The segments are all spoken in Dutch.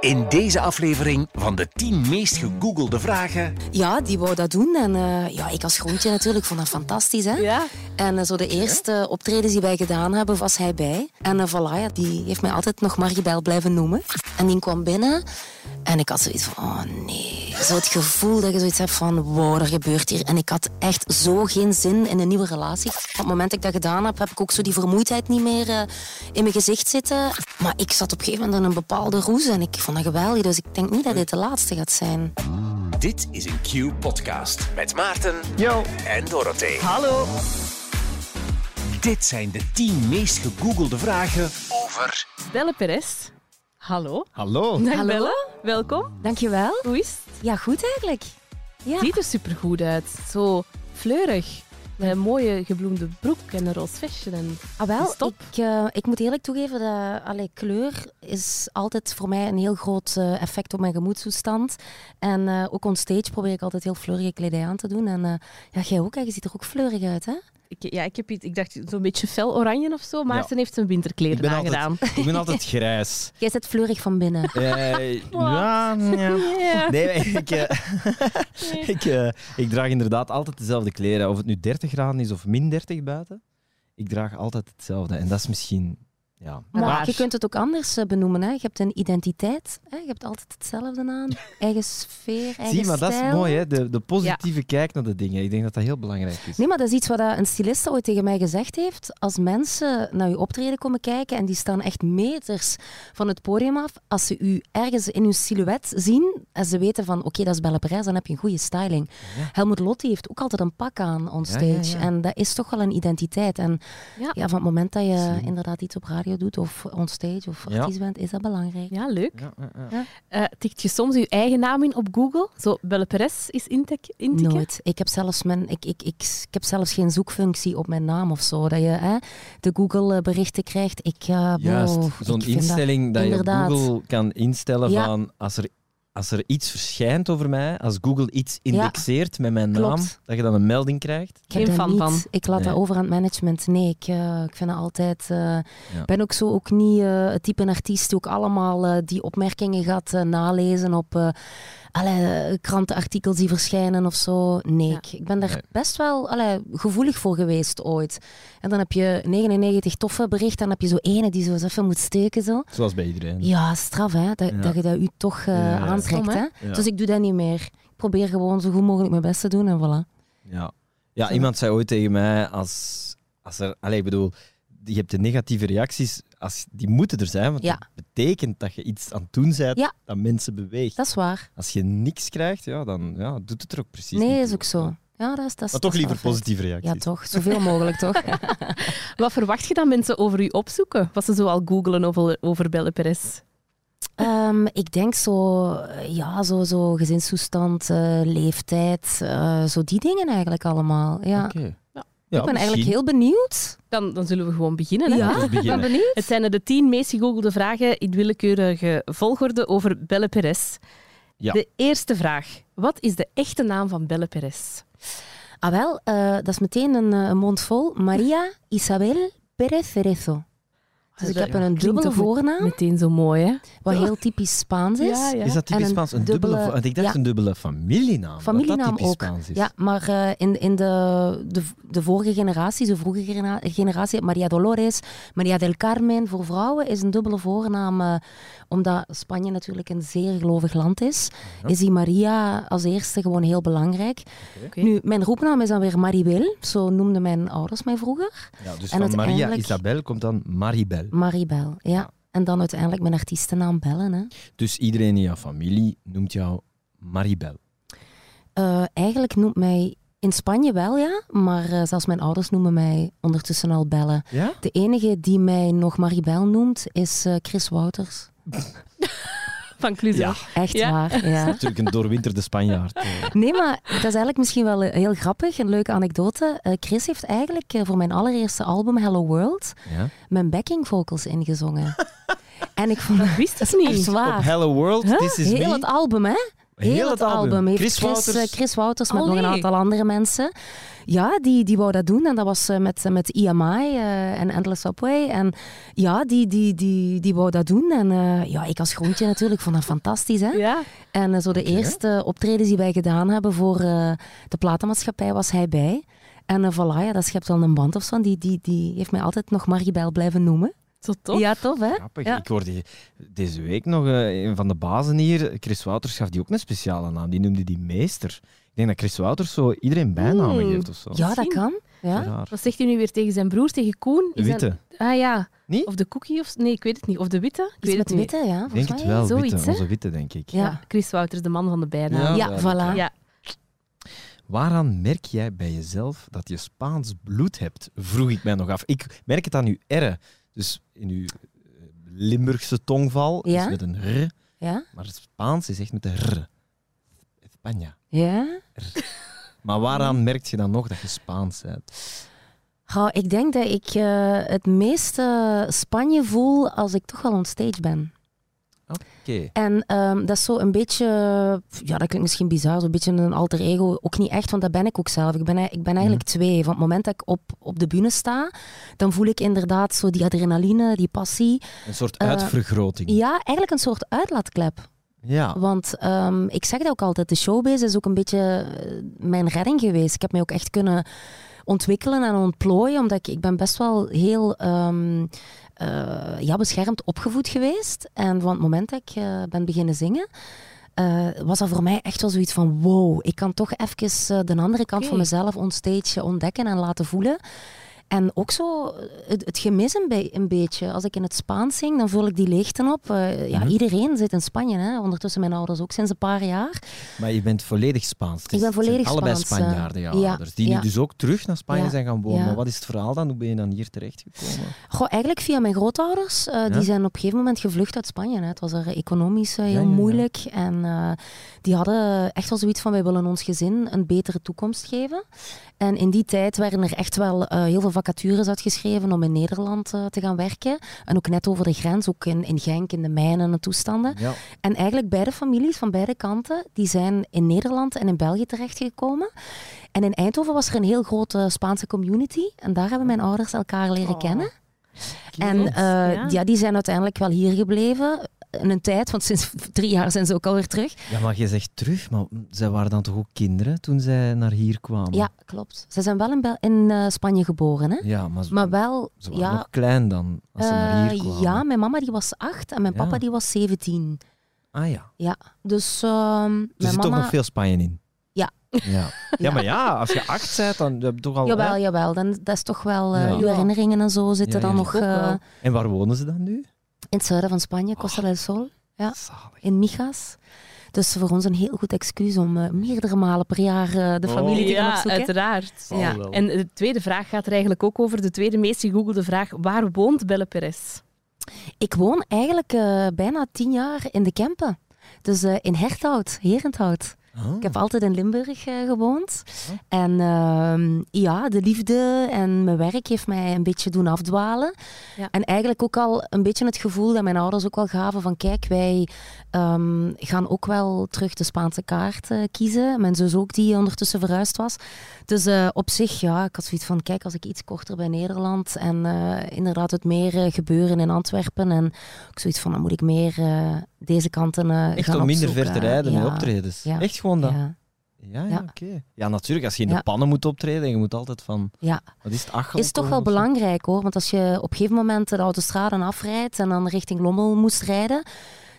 In deze aflevering van de 10 meest gegoogelde vragen. Ja, die wou dat doen. En eh, ja, ik als groentje natuurlijk vond dat fantastisch. Hè? Ja. En eh, zo de eerste optredens die wij gedaan hebben, was hij bij. En uh, voilà, ja, die heeft mij altijd nog Maribel blijven noemen. En die kwam binnen en ik had zoiets van, oh nee. Zo het gevoel dat je zoiets hebt van, wow, er gebeurt hier. En ik had echt zo geen zin in een nieuwe relatie. Op het moment dat ik dat gedaan heb, heb ik ook zo die vermoeidheid niet meer uh, in mijn gezicht zitten. Maar ik zat op een gegeven moment in een bepaalde roes en ik vond dat geweldig. Dus ik denk niet dat dit de laatste gaat zijn. Dit is een Q-podcast met Maarten Yo. en Dorothee. Hallo. Dit zijn de 10 meest gegoogelde vragen over... Belle Perez. Hallo. Hallo. Dag Hallo. Belle. Welkom. Dankjewel. Hoe is het? Ja, goed eigenlijk. Ja. Ziet er supergoed uit. Zo fleurig. Met een mooie gebloemde broek en een roze vestje. En... Ah, wel, Stop. Ik, eh, ik moet eerlijk toegeven dat allee, kleur is altijd voor mij een heel groot eh, effect op mijn gemoedstoestand. En eh, ook on stage probeer ik altijd heel fleurige kledij aan te doen. En eh, ja, jij ook, hè? je ziet er ook fleurig uit, hè? Ik, ja, ik, heb iets, ik dacht zo'n beetje fel oranje of zo. Maarten heeft zijn Ik winterkleren ben, aangedaan. altijd, ik ben altijd grijs. Jij zit fleurig van binnen. Eh, ja, ja. Ja. Nee, ik, eh, ik, eh, ik draag inderdaad altijd dezelfde kleren. Of het nu 30 graden is of min 30 buiten. Ik draag altijd hetzelfde. En dat is misschien... Ja. Maar, Maar- je kunt het ook anders eh, benoemen. Hè? Je hebt een identiteit. Hè? Je hebt altijd hetzelfde aan. Eigen sfeer, eigen Zie, maar dat is mooi, hè? De, de positieve kijk naar de dingen. Ik denk dat dat heel belangrijk is. Nee, maar dat is iets wat dat een styliste ooit tegen mij gezegd heeft. Als mensen naar je optreden komen kijken en die staan echt meters van het podium af, als ze u ergens in uw silhouet zien en ze weten van oké, dat is Belle Perez, dan heb je een goede styling. Ja. Helmut Lotti heeft ook altijd een pak aan on stage. ja, ja. En dat is toch wel een identiteit. En Ja. ja. van het moment dat je inderdaad iets op radio doet of on stage of Ja. artiest bent, is dat belangrijk. Ja, leuk. Ja, ja, ja. Eh, tikt je soms je eigen naam in op Google? Zo, Belle Perez is intik- intikken? Nooit. Ik heb, zelfs mijn, ik, ik, ik, ik heb zelfs geen zoekfunctie op mijn naam of zo. Dat je hè, de Google-berichten krijgt. Ik, uh, Juist, zo'n dat- instelling dat, je op. Google kan instellen Ja. van als er, als er iets verschijnt over mij, als Google iets indexeert met mijn naam, Klopt. dat je dan een melding krijgt. Ik Geen dat fan niet. van. Ik laat Nee. dat over aan het management. Nee, ik, eh, ik vind dat altijd... eh, ben ook zo ook niet eh, het type artiest die ook allemaal die opmerkingen gaat nalezen op eh, alle krantenartikels die verschijnen of zo. Nee, Ja. ik, ben daar Nee. best wel allee, gevoelig voor geweest ooit. En dan heb je 99 toffe berichten en dan heb je zo ene die zo eens even moet steken. Zo. Zoals bij iedereen. Ja, straf hè, dat, Ja. dat je dat u toch eh, Ja, ja. aantrekt. Stom, hè? Dus ik doe dat niet meer. Ik probeer gewoon zo goed mogelijk mijn best te doen en voilà. Ja, ja Zo. iemand zei ooit tegen mij, als, als er... Allee, ik bedoel, je hebt de negatieve reacties, als, die moeten er zijn, want Ja. dat betekent dat je iets aan het doen bent Ja. dat mensen beweegt. Dat is waar. Als je niks krijgt, ja, dan ja, doet het er ook precies nee, niet is ook zo. Ja, dat is, dat is, Maar toch liever positieve reacties. Ja, toch. Zoveel mogelijk, toch? Wat verwacht je dat mensen over u opzoeken? Wat ze zo al googelen over, over Belle Perez? Ehm, ik denk zo, ja, zo, zo gezinstoestand, eh, leeftijd, eh, zo die dingen eigenlijk allemaal. Ja. Oké. Ja. Ik ben eigenlijk heel benieuwd. Dan, dan zullen we gewoon beginnen. Hè? Ja, ben benieuwd. Het zijn de tien meest gegoogelde vragen in willekeurige volgorde over Belle Perez. Ja. De eerste vraag. Wat is de echte naam van Belle Perez? Ah wel, eh, dat is meteen een, eh, een mond vol. Maria Isabel Pérez Cerezo. Dus ik Dat heb een dubbele voornaam, Meteen zo mooi, hè? wat heel typisch Spaans is. Ja, ja. Is dat typisch een Spaans? Een dubbele, dubbele- want ik dacht ja. een dubbele familienaam. dat Familienaam dat ook. Spaans is. Ja, maar eh, in, in de, de, de vorige generatie, de vroege genera- generatie, Maria Dolores, Maria del Carmen voor vrouwen is een dubbele voornaam. eh, omdat Spanje natuurlijk een zeer gelovig land is, Ja. is die Maria als eerste gewoon heel belangrijk. Oké. Nu, mijn roepnaam is dan weer Maribel, zo noemden mijn ouders mij vroeger. Ja, dus En van Maria uiteindelijk- Isabel komt dan Maribel. Maribel, ja. Ja. En dan uiteindelijk mijn artiestennaam Bellen. Hè. Dus iedereen in jouw familie noemt jou Maribel. Eh, eigenlijk noemt mij in Spanje wel, ja. Maar eh, zelfs mijn ouders noemen mij ondertussen al Bellen. Ja? De enige die mij nog Maribel noemt is eh, Chris Wouters. Van Cluzo. Ja. Echt Ja. waar, ja. Natuurlijk een doorwinterde Spanjaard. eh. Nee, maar dat is eigenlijk misschien wel eh, heel grappig, een leuke anekdote. Eh, Chris heeft eigenlijk voor mijn allereerste album Hello World Ja. mijn backing vocals ingezongen. en ik vond Dat wist het niet. echt Op. Hello World, This Is Heel Me. het album, hè? Heel, het album. Heeft Chris Chris, Wouters. eh, Chris Wouters met nog een aantal andere mensen. Ja, die, die wou dat doen. En dat was eh, met, met EMI eh, en Endless Subway. En ja, die, die, die, die wou dat doen. En eh, ja, ik als groentje natuurlijk vond dat fantastisch. Hè? Ja. En eh, zo de eerste optredens die wij gedaan hebben voor eh, de platenmaatschappij was hij bij. En eh, voilà, ja, dat schept wel een band of zo. Die, die, die heeft mij altijd nog Maribel blijven noemen. Zo tof. Ja, tof hè? Grappig. Ja. Ik hoorde deze week nog eh, een van de bazen hier, Chris Wouters, gaf die ook een speciale naam. Die noemde die meester. Ik denk dat Chris Wouters zo iedereen bijnamen geeft of zo. Ja, dat kan. Ja. Wat zegt hij nu weer tegen zijn broer, tegen Koen? De witte. Ah ja. Niet? Of de cookie of... Nee, ik weet het niet. Of de witte? Ik weet met het niet. witte, ja. Ik denk volgens het mij. wel, zoiets, witte. hè? Onze witte, denk ik. Ja. Ja. Chris Wouters, de man van de bijnaam. Ja, voilà. Ja. Waaraan merk jij bij jezelf dat je Spaans bloed hebt? Vroeg ik mij nog af. Ik merk het aan uw R. Dus in uw eh, Limburgse tongval Ja. is met een R, Ja? maar het Spaans is echt met een R. España. Ja? Maar waaraan merk je dan nog dat je Spaans bent? Ik denk dat ik eh, het meeste Spanje voel als ik toch wel on stage ben. Oké. En ehm, dat is zo een beetje, ja, dat klinkt misschien bizar, zo'n beetje een alter ego. Ook niet echt, want dat ben ik ook zelf. Ik ben, ei- ik ben eigenlijk twee. Van het moment dat ik op, op de bühne sta, dan voel ik inderdaad zo die adrenaline, die passie. Een soort Eh, uitvergroting. Ja, eigenlijk een soort uitlaatklep. Ja. Want ehm, ik zeg dat ook altijd, de showbiz is ook een beetje eh, mijn redding geweest. Ik heb mij ook echt kunnen ontwikkelen en ontplooien, omdat ik, ik ben best wel heel ehm, eh, ja, beschermd opgevoed geweest. En van het moment dat ik eh, ben beginnen zingen, eh, was dat voor mij echt wel zoiets van wow, ik kan toch even eh, de andere kant van mezelf onstage ontdekken en laten voelen. En ook zo het, het gemis een, be- een beetje. Als ik in het Spaans zing, dan vul ik die leegte op. Eh, ja, Mhm. Iedereen zit in Spanje. Hè? Ondertussen mijn ouders ook sinds een paar jaar. Maar je bent volledig Spaans. Is- Ik ben volledig allebei Spaans, eh, Spanjaarden, ja, ouders. Die ja. nu dus ook terug naar Spanje Ja, zijn gaan wonen. Maar wat is het verhaal dan? Hoe ben je dan hier terechtgekomen? Goh, eigenlijk via mijn grootouders. eh? Die zijn op een gegeven moment gevlucht uit Spanje. Hè. Het was er economisch heel moeilijk. En die hadden echt wel zoiets van, wij willen ons gezin een betere toekomst geven. En in die tijd werden er echt wel heel veel vacatures uitgeschreven om in Nederland eh, te gaan werken. En ook net over de grens, ook in, in Genk, in de mijnen en toestanden. Ja. En eigenlijk beide families van beide kanten, die zijn in Nederland en in België terechtgekomen. En in Eindhoven was er een heel grote Spaanse community. En daar hebben mijn ouders elkaar leren Oh. kennen. En eh, Ja. ja. die zijn uiteindelijk wel hier gebleven. In een tijd, want sinds drie jaar zijn ze ook alweer terug. ja, maar je zegt terug, maar zij waren dan toch ook kinderen toen zij naar hier kwamen? Ja, klopt. Ze zijn wel in, Bel- in eh, Spanje geboren, hè? Ja, maar ze, maar wel... ze waren ja, nog klein dan, als ze naar hier eh, kwamen. ja, mijn mama die was acht en mijn Ja. papa die was 17. Ah ja. Ja, dus ehm, Er mijn zit mama... toch nog veel Spanje in? Ja. Ja, ja maar ja, als je acht bent, dan heb je toch al... Jawel, hè? jawel. Dan, dat is toch wel... eh, Ja. Uw herinneringen en zo zitten Ja, dan nog eh. En waar wonen ze dan nu? In het zuiden van Spanje, Oh. Costa del Sol, Ja. Zalig. in Mijas. Dus voor ons een heel goed excuus om eh, meerdere malen per jaar eh, de Oh. familie te gaan Ja, opzoeken. uiteraard. Ja. En de tweede vraag gaat er eigenlijk ook over. De tweede meest gegoogelde vraag. Waar woont Belle Perez? Ik woon eigenlijk eh, bijna tien jaar in de Kempen. Dus eh, in Herthout, Herenthout. Oh. Ik heb altijd in Limburg eh, gewoond. Oh. En ehm, ja, de liefde en mijn werk heeft mij een beetje doen afdwalen. Ja. En eigenlijk ook al een beetje het gevoel dat mijn ouders ook wel gaven van kijk, wij ehm, gaan ook wel terug de Spaanse kaart eh, kiezen. Mijn zus ook, die ondertussen verhuisd was. Dus eh, op zich, ja, ik had zoiets van kijk, als ik iets korter bij Nederland en eh, inderdaad het meer gebeuren in Antwerpen en ook zoiets van dan moet ik meer deze kanten eh Echt gaan om minder opzoeken. ver te rijden met Ja, optredens. Echt gewoon dat? Ja, Ja, ja, oké. Ja, natuurlijk. Als je in de Ja. pannen moet optreden, je moet altijd van... ja. Wat is het? Achel Is toch wel belangrijk hoor. Want als je op een gegeven moment de autostrade afrijdt en dan richting Lommel moest rijden,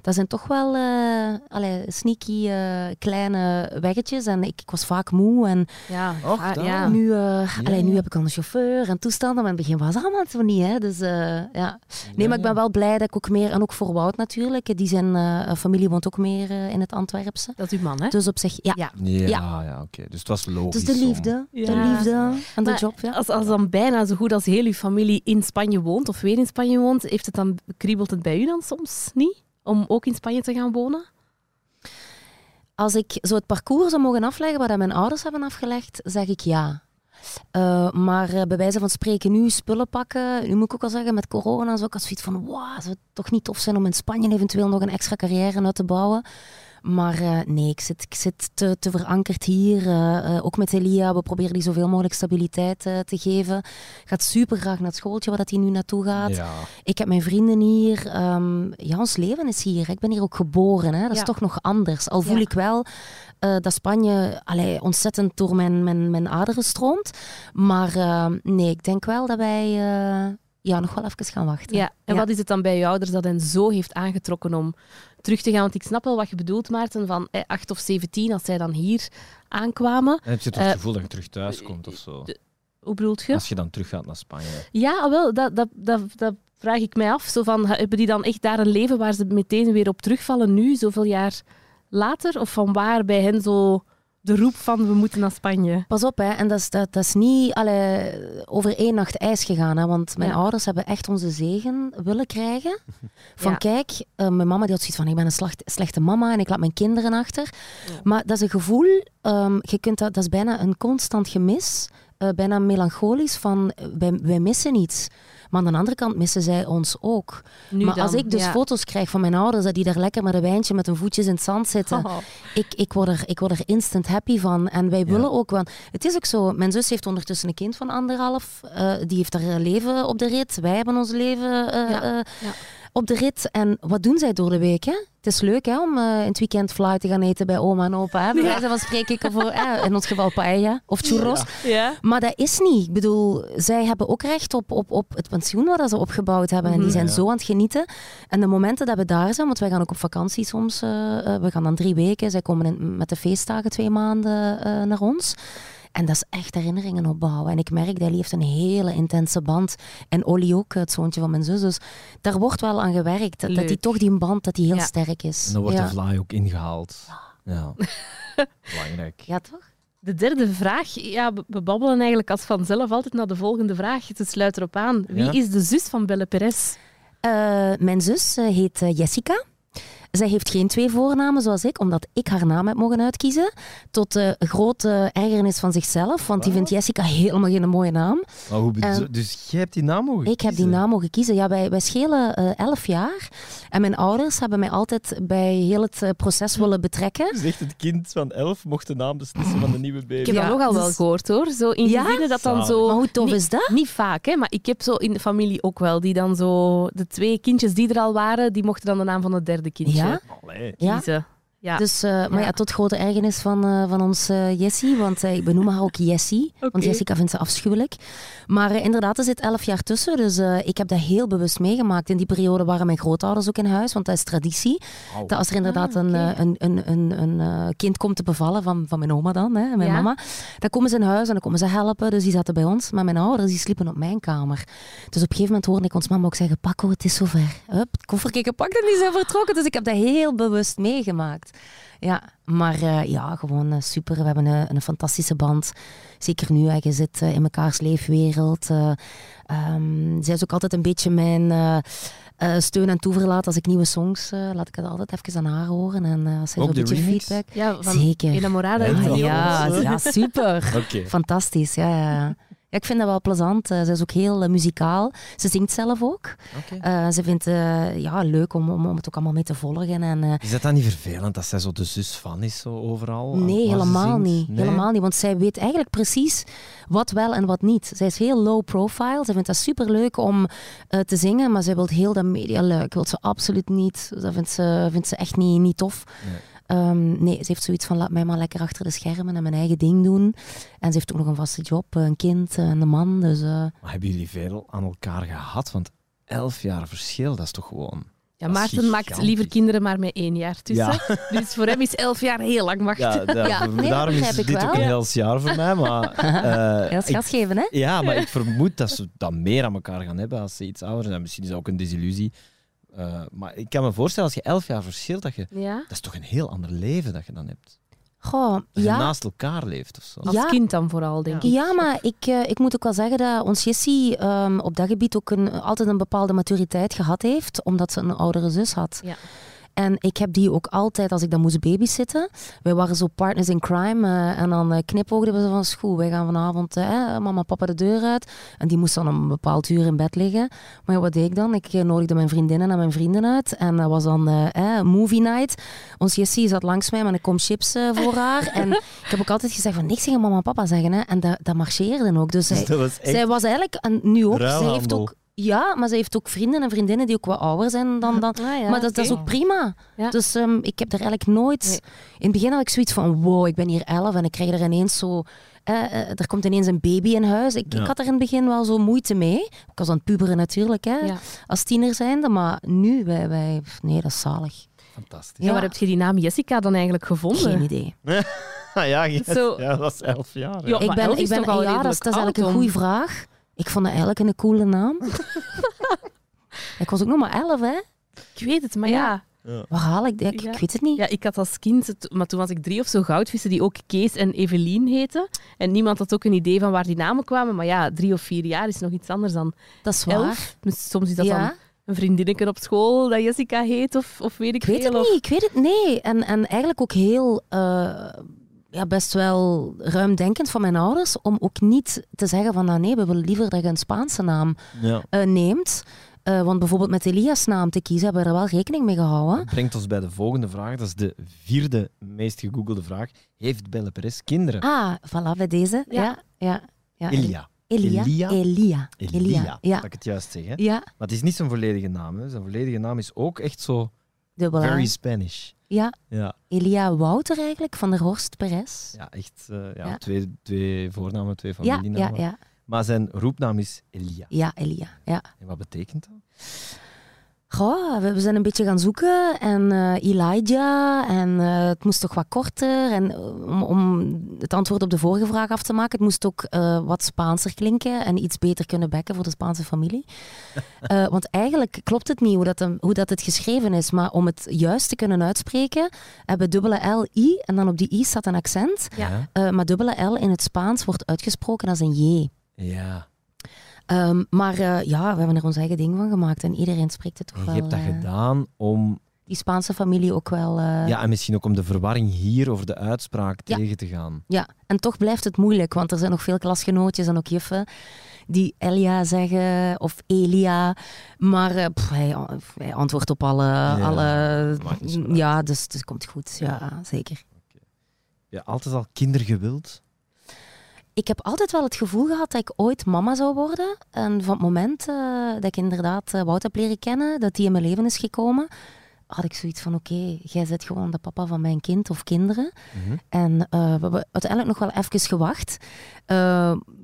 dat zijn toch wel eh allee, sneaky eh, kleine weggetjes. En ik, ik was vaak moe. En Ja, Och, daar. ja. nu, eh, allee, nu ja. heb ik al een chauffeur en toestanden. Maar in het begin was allemaal zo niet. Hè. Dus, eh, ja. Nee, maar ik ben wel blij dat ik ook meer... En ook voor Wout natuurlijk. Die zijn eh, familie woont ook meer in het Antwerpse. Dat is uw man, hè? Dus op zich, ja. Ja. Ja, Ja. ja, oké. Dus het was logisch. Dus de om- liefde. De Ja. liefde en de Maar job, ja. Als, als dan bijna zo goed als heel uw familie in Spanje woont, of weer in Spanje woont, heeft het dan, kriebelt het bij u dan soms niet? Om ook in Spanje te gaan wonen? Als ik zo het parcours zou mogen afleggen wat mijn ouders hebben afgelegd, zeg ik ja. Uh, maar uh, bij wijze van spreken nu spullen pakken, nu moet ik ook al zeggen, met corona zo, ik had zoiets van, wow, zou het toch niet tof zijn om in Spanje eventueel nog een extra carrière uit te bouwen. Maar uh, nee, ik zit, ik zit te, te verankerd hier. Uh, ook met Elia, we proberen die zoveel mogelijk stabiliteit te geven. Gaat super graag naar het schooltje waar hij nu naartoe gaat. Ja. Ik heb mijn vrienden hier. Um, ja, ons leven is hier. Ik ben hier ook geboren. Hè. Dat is toch nog anders. Al voel Ja. ik wel eh, dat Spanje allee, ontzettend door mijn, mijn, mijn aderen stroomt. Maar eh, nee, ik denk wel dat wij eh, ja, nog wel even gaan wachten. Ja, en Ja. wat is het dan bij je ouders dat hen zo heeft aangetrokken om terug te gaan? Want ik snap wel wat je bedoelt, Maarten, van eh, 8 of 17, als zij dan hier aankwamen. En heb je toch Eh, het gevoel dat je terug thuis komt of zo? de- Hoe bedoelt je? Als je dan terug gaat naar Spanje. Ja, wel, dat, dat, dat, dat vraag ik mij af. Zo van, hebben die dan echt daar een leven waar ze meteen weer op terugvallen nu, zoveel jaar later? Of van waar bij hen zo de roep van we moeten naar Spanje? Pas op, hè. en dat is, dat, dat is niet allee, over één nacht ijs gegaan. Hè. Want mijn Ja. ouders hebben echt onze zegen willen krijgen. Van Ja. kijk, eh, mijn mama die had zoiets van, ik ben een slacht- slechte mama en ik laat mijn kinderen achter. Ja. Maar dat is een gevoel, ehm, je kunt dat, dat is bijna een constant gemis. eh, bijna melancholisch van, wij, wij missen iets. Maar aan de andere kant missen zij ons ook. Nu maar dan, als ik dus ja. foto's krijg van mijn ouders, dat die daar lekker met een wijntje met hun voetjes in het zand zitten, Oh. ik, ik, word er, ik word er instant happy van. En wij willen ook, want het is ook zo, mijn zus heeft ondertussen een kind van anderhalf, eh, die heeft haar leven op de rit, wij hebben ons leven eh, Ja, eh, ja. Op de rit. En wat doen zij door de week? Hè? Het is leuk hè, om eh, in het weekend fly te gaan eten bij oma en opa. Hè? Bij Ja. wijze van spreken, ik voor, eh, in ons geval paella of churros. Ja. Maar dat is niet. Ik bedoel, zij hebben ook recht op, op, op het pensioen wat ze opgebouwd hebben. En die Mhm. zijn zo aan het genieten. En de momenten dat we daar zijn, want wij gaan ook op vakantie soms. eh, we gaan dan drie weken. Zij komen in- met de feestdagen twee maanden naar ons. En dat is echt herinneringen opbouwen. En ik merk dat hij heeft een hele intense band. En Olly ook, het zoontje van mijn zus. Dus daar wordt wel aan gewerkt. Dat, die toch die band dat die heel Ja. sterk is. En dan wordt ja. de vlaai ook ingehaald. Ja. Belangrijk. ja, toch? De derde vraag, ja, we- babbelen eigenlijk als vanzelf altijd naar de volgende vraag. Het sluit erop aan. Wie Ja. is de zus van Belle Perez? Eh, mijn zus eh, heet eh, Jessica. Zij heeft geen twee voornamen zoals ik, omdat ik haar naam heb mogen uitkiezen. Tot de grote ergernis van zichzelf, want die vindt Jessica helemaal geen mooie naam. Maar hoe bedo- En- dus jij hebt die naam mogen Ik heb die kiezen? naam mogen kiezen. Ja, wij, wij schelen eh, elf jaar. En mijn ouders hebben mij altijd bij heel het eh, proces willen betrekken. Dus echt het kind van elf mocht de naam beslissen van de nieuwe baby. Ik heb Ja, dat nogal wel dus- gehoord hoor. Zo in Ja? gezinnen dat dan zo. Maar hoe tof niet, is dat? Niet vaak, hè, maar ik heb zo in de familie ook wel. Die dan zo. De twee kindjes die er al waren, die mochten dan de naam van het derde kindje Ja? Allee. Ja. kiezen. Ja. Dus, eh, maar Ja. ja, tot grote ergernis van, eh, van ons eh, Jessie, want ik benoem haar ook Jessie, want Jessica vindt ze afschuwelijk. Maar inderdaad, er zit elf jaar tussen, dus ik heb dat heel bewust meegemaakt. In die periode waren mijn grootouders ook in huis, want dat is traditie. Dat als er inderdaad Ah, een, een, een, een, een kind komt te bevallen, van, van mijn oma dan, hè, mijn Ja. mama, dan komen ze in huis en dan komen ze helpen. Dus die zaten bij ons, maar mijn ouders die sliepen op mijn kamer. Dus op een gegeven moment hoorde ik ons mama ook zeggen, Paco, het is zover. Hup, het koffertje gepakt en die zijn vertrokken. Dus ik heb dat heel bewust meegemaakt. Ja, maar eh, ja, gewoon eh, super. We hebben een, een fantastische band. Zeker nu, hè, je zit eh, in mekaars leefwereld. eh ehm, zij is ook altijd een beetje mijn eh, eh, steun en toeverlaat. Als ik nieuwe songs, eh, laat ik het altijd even aan haar horen. En eh, als zij Ook zo'n de beetje remix? feedback... ja, van Zeker. Enamorada. Ja, Ah, ja, super. Fantastisch, ja, ja. Ja. Ik vind dat wel plezant. Eh, ze is ook heel eh, muzikaal. Ze zingt zelf ook. Eh, ze vindt het ja, leuk om, om, om het ook allemaal mee te volgen. En, Is dat dan niet vervelend dat zij zo de zus van is zo overal? Nee, ze helemaal niet. Nee? helemaal niet. Want zij weet eigenlijk precies wat wel en wat niet. Zij is heel low profile. Zij vindt dat superleuk om eh, te zingen, maar zij wil heel dat medialuik. wil ze absoluut niet. Dat vindt ze, vindt ze echt niet, niet tof. Nee. Ehm, nee, ze heeft zoiets van laat mij maar lekker achter de schermen en mijn eigen ding doen. En ze heeft ook nog een vaste job, een kind en een man. Dus eh, Maar hebben jullie veel aan elkaar gehad? Want elf jaar verschil, dat is toch gewoon... Ja, Maarten maakt liever kinderen maar met één jaar tussen. Dus voor hem is elf jaar heel lang wachten. Ja, da- Ja, nee, daarom is dit ook een heel jaar voor mij. Maar, eh, heel ik- schaatsgeven, hè? ja, maar ik vermoed dat ze dat meer aan elkaar gaan hebben als ze iets ouder zijn. Misschien is dat ook een desillusie. Eh, maar ik kan me voorstellen, als je elf jaar verschilt, dat, je, Ja. dat is toch een heel ander leven dat je dan hebt. Goh, Dat je ja, naast elkaar leeft of zo. Als Ja. kind dan vooral, denk ik. Ja, maar ik, eh, ik moet ook wel zeggen dat ons Jessie ehm, op dat gebied ook een, altijd een bepaalde maturiteit gehad heeft, omdat ze een oudere zus had. Ja. En ik heb die ook altijd, als ik dan moest babysitten, wij waren zo partners in crime, eh, en dan uh, knipoogden we zo van school. Wij gaan vanavond, eh, mama papa de deur uit. En die moest dan om een bepaald uur in bed liggen. Maar ja, wat deed ik dan? Ik eh, nodigde mijn vriendinnen en mijn vrienden uit. En dat was dan eh, movie night. Ons Jessie zat langs mij met een kom chips eh, voor haar. en ik heb ook altijd gezegd van niks tegen mama en papa zeggen. Hè. En dat, dat marcheerde ook. Dus zij, dat was echt zij was eigenlijk, en nu ook, zij heeft ook... Ja, maar ze heeft ook vrienden en vriendinnen die ook wat ouder zijn dan... dan Ah, ja, maar dat, dat is ook prima. Ja. Dus ehm, ik heb er eigenlijk nooit... Nee. In het begin had ik zoiets van, wow, ik ben hier elf en ik krijg er ineens zo... eh, eh, er komt ineens een baby in huis. Ik, Ja. ik had er in het begin wel zo moeite mee. Ik was aan het puberen natuurlijk, hè, Ja. als tiener zijnde. Maar nu, wij, wij... Nee, dat is zalig. fantastisch. Ja, waar heb je die naam Jessica dan eigenlijk gevonden? Geen idee. Ah, ja, ja, Zo- ja, dat was elf jaar. Ja. Ja. ik ben, elf ik is ben, toch al ja, dat is, dat is eigenlijk een goede vraag. Ik vond dat eigenlijk een coole naam. ik was ook nog maar elf, hè. Ik weet het, maar ja. Waar haal ik dat? Ik, Ja. ik weet het niet. Ja, ik had als kind, maar toen was ik drie of zo, goudvissen die ook Kees en Evelien heten. En niemand had ook een idee van waar die namen kwamen. Maar ja, drie of vier jaar is nog iets anders dan Dat is waar. elf. Dus soms is dat ja. dan een vriendinnetje op school dat Jessica heet of, of weet ik Ik weet veel. het of- niet, ik weet het nee. En, en eigenlijk ook heel, eh, ja, best wel ruimdenkend van mijn ouders om ook niet te zeggen van, nou nee, we willen liever dat je een Spaanse naam Ja. eh, neemt. Eh, want bijvoorbeeld met Elias naam te kiezen hebben we er wel rekening mee gehouden. Dat brengt ons bij de volgende vraag. Dat is de vierde meest gegoogelde vraag. Heeft Belle Perez kinderen? Ah, voilà, bij deze. Ja, Ja. ja. ja, Elia. Elia. Elia? Elia. Elia. Ja. Dat ik het juist zeg. Hè? Ja, Maar het is niet zijn volledige naam. Hè. Zijn volledige naam is ook echt zo dubbel very Spanish. Ja, Ja, Elia Wouter eigenlijk, van der Horst Perez. ja echt eh, ja, Ja. Twee, twee voornamen, twee Ja, ja, familienamen. ja. Maar zijn roepnaam is Elia. Ja, Elia. Ja. En wat betekent dat? Goh, we, we zijn een beetje gaan zoeken en eh, Elijah en eh, het moest toch wat korter. En eh, om, om het antwoord op de vorige vraag af te maken, het moest ook eh, wat Spaanser klinken en iets beter kunnen bekken voor de Spaanse familie. Eh, want eigenlijk klopt het niet hoe dat, hoe dat het geschreven is, maar om het juist te kunnen uitspreken, hebben we dubbele L, I en dan op die I staat een accent. Ja. Eh, maar dubbele L in het Spaans wordt uitgesproken als een J. Ja. Ehm, maar eh, ja, we hebben er ons eigen ding van gemaakt en iedereen spreekt het toch En je wel. hebt dat eh, gedaan om... die Spaanse familie ook wel. eh, Ja, en misschien ook om de verwarring hier over de uitspraak Ja. tegen te gaan. ja. En toch blijft het moeilijk, want er zijn nog veel klasgenootjes en ook juffen die Elia zeggen of Elia. Maar pff, hij, hij antwoordt op alle. alle zo uit. ja, dus het komt goed. Ja, zeker. Ja, altijd al kindergewild. Ik heb altijd wel het gevoel gehad dat ik ooit mama zou worden. En van het moment eh, dat ik inderdaad eh, Wout heb leren kennen, dat die in mijn leven is gekomen, had ik zoiets van: oké, jij bent gewoon de papa van mijn kind of kinderen. Mhm. En eh, we hebben uiteindelijk nog wel even gewacht.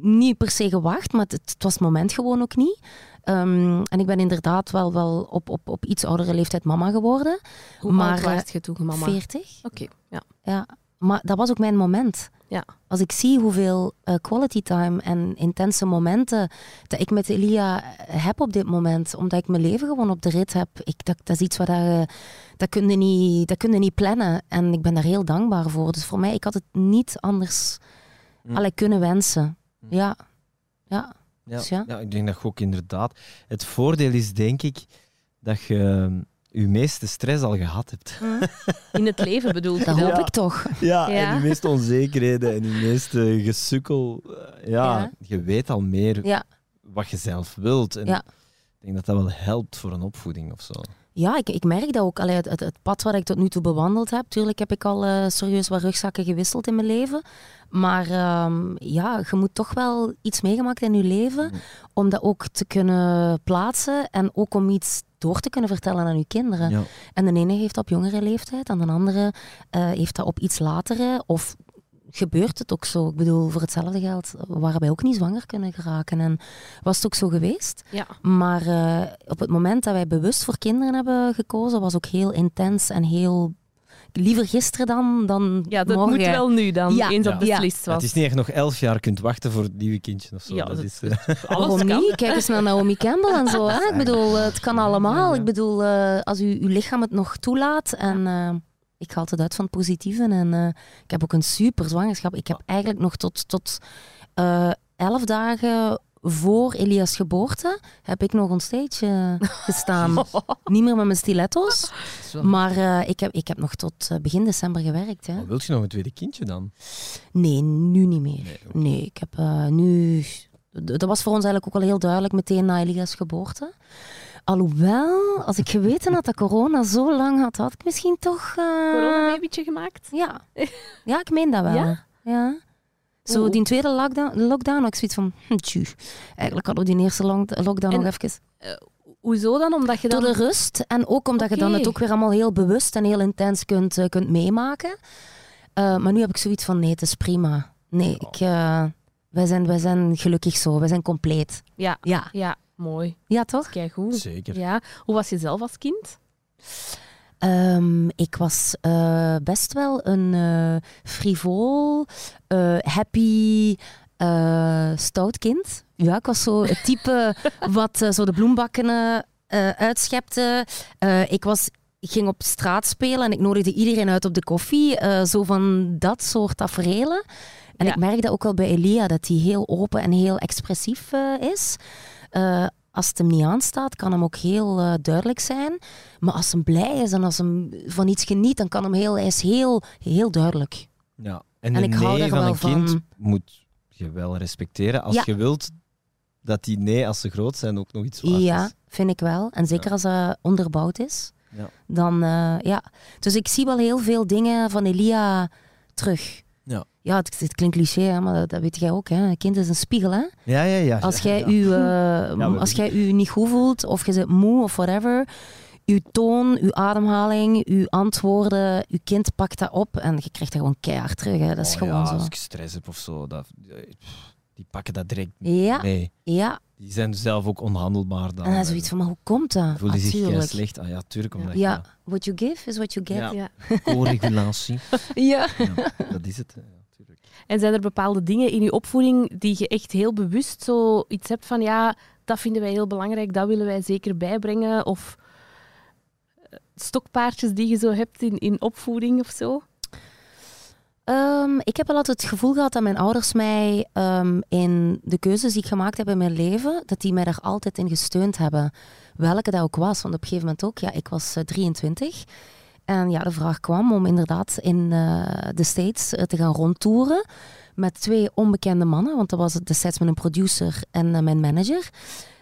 Niet per se gewacht, maar het, het was het moment gewoon ook niet. Ehm, en ik ben inderdaad wel, wel op, op, op iets oudere leeftijd mama geworden. Hoe Maar, oud was je toen, mama? 40. Oké, ja. Ja, maar dat was ook mijn moment. Ja. Als ik zie hoeveel eh, quality time en intense momenten dat ik met Elia heb op dit moment, omdat ik mijn leven gewoon op de rit heb, ik, dat, dat is iets wat je, dat kun je niet, dat kun je niet plannen. En ik ben daar heel dankbaar voor. Dus voor mij, ik had het niet anders allee, kunnen wensen. Ja. Ja. Ja, Dus ja. ja, ik denk dat je ook inderdaad... Het voordeel is, denk ik, dat je je meeste stress al gehad hebt. In het leven bedoel je Dat dan? hoop Ja. ik toch. Ja, Ja. en je meeste onzekerheden en je meeste gesukkel. eh, ja, Ja. je weet al meer Ja. wat je zelf wilt. En Ja. ik denk dat dat wel helpt voor een opvoeding of zo. Ja, ik, ik merk dat ook. Allee, het, het, het pad wat ik tot nu toe bewandeld heb. Tuurlijk heb ik al eh, serieus wat rugzakken gewisseld in mijn leven. Maar ehm, ja, je moet toch wel iets meegemaakt in je leven. Mhm. Om dat ook te kunnen plaatsen. En ook om iets door te kunnen vertellen aan je kinderen. Ja. En de ene heeft dat op jongere leeftijd. En de andere eh, heeft dat op iets latere. Of gebeurt het ook zo? Ik bedoel, voor hetzelfde geld waren wij ook niet zwanger kunnen geraken. En was het ook zo geweest? Ja. Maar eh, op het moment dat wij bewust voor kinderen hebben gekozen, was ook heel intens en heel... Liever gisteren dan, dan Ja, dat morgen. moet wel nu dan, Ja. eens dat Ja. beslist Ja, was. het is niet echt nog elf jaar kunt wachten voor het nieuwe kindje of zo. Ja, dat dat- is, eh, Alles kan. niet? Kijk eens naar Naomi Campbell en zo. Hè? Ik bedoel, eh, het kan allemaal. Ik bedoel, eh, als u, uw lichaam het nog toelaat. En, eh, Ik ga altijd uit van het positieve. En eh, ik heb ook een super zwangerschap. Ik heb eigenlijk nog tot, tot eh, elf dagen voor Elias' geboorte heb ik nog stage eh, gestaan. Niet meer met mijn stiletto's, maar eh, ik, heb, ik heb nog tot eh, begin december gewerkt. Hè. Maar wilt je nog een tweede kindje dan? Nee, nu niet meer. Nee, ik heb eh, nu... Dat was voor ons eigenlijk ook al heel duidelijk meteen na Elias' geboorte. Alhoewel, als ik geweten had dat corona zo lang had, had ik misschien toch... eh, Coronababytje gemaakt? Ja. ja, ik meen dat wel. Ja? Ja. Zo Oeh. die tweede lockdown, lockdown had ik zoiets van... Hm, tjoe. Eigenlijk hadden we die eerste lockdown En- nog even... Hoezo dan? Omdat je dan... Door de rust en ook omdat je dan het ook weer allemaal heel bewust en heel intens kunt, eh, kunt meemaken. Eh, maar nu heb ik zoiets van, nee, het is prima. Nee, ik, eh, wij, zijn, wij zijn gelukkig zo. Wij zijn compleet. Ja, Ja, ja, mooi. ja toch? Kijk goed. Zeker. Ja. Hoe was je zelf als kind? Ehm, ik was eh, best wel een eh frivol, eh, happy, stout kind. Ja, ik was zo het type wat zo de bloembakken uitschepte. Ik, was, ik ging op straat spelen en ik nodigde iedereen uit op de koffie. zo van dat soort tafereelen. En Ja. ik merkte ook wel bij Elia dat hij heel open en heel expressief is. Als het hem niet aanstaat, kan hem ook heel eh, duidelijk zijn. Maar als hem blij is en als hem van iets geniet, dan kan hem heel, hij is heel, heel duidelijk. Ja. En, ik hou nee daar van wel een kind van. moet je wel respecteren. Als Ja. je wilt dat die nee, als ze groot zijn, ook nog iets waard Ja, is. vind ik wel. En zeker Ja. als dat onderbouwd is. Ja. Dan, eh, ja. Dus ik zie wel heel veel dingen van Elia terug. Ja. Ja, het, het klinkt cliché, hè, maar dat, dat weet jij ook. Hè. Een kind is een spiegel. Hè. Ja, ja, ja. Als ja, jij ja. u, eh, als jij u niet goed voelt of je zit moe of whatever, uw toon, uw ademhaling, uw antwoorden, uw kind pakt dat op en je krijgt dat gewoon keihard terug. Hè. Dat is Oh gewoon ja, zo. Als ik stress heb of zo, dat, pff, die pakken dat direct Ja, mee. ja. Die zijn zelf ook onhandelbaar dan. En dan zoiets van, maar hoe komt dat? Voelen zich Natuurlijk. kei slecht. Ah ja, tuurlijk. Omdat Ja, what you give is what you get. Ja. Ja. je co-regulatie. Ja. ja, dat is het. En zijn er bepaalde dingen in je opvoeding die je echt heel bewust zo iets hebt van ja, dat vinden wij heel belangrijk, dat willen wij zeker bijbrengen? Of eh, stokpaardjes die je zo hebt in, in opvoeding of zo? Ehm, ik heb wel altijd het gevoel gehad dat mijn ouders mij ehm, in de keuzes die ik gemaakt heb in mijn leven, dat die mij daar altijd in gesteund hebben. Welke dat ook was. Want op een gegeven moment ook, ja, ik was eh, 23. En ja, de vraag kwam om inderdaad in eh, de States eh, te gaan rondtoeren met twee onbekende mannen. Want dat was het destijds met een producer en eh, mijn manager.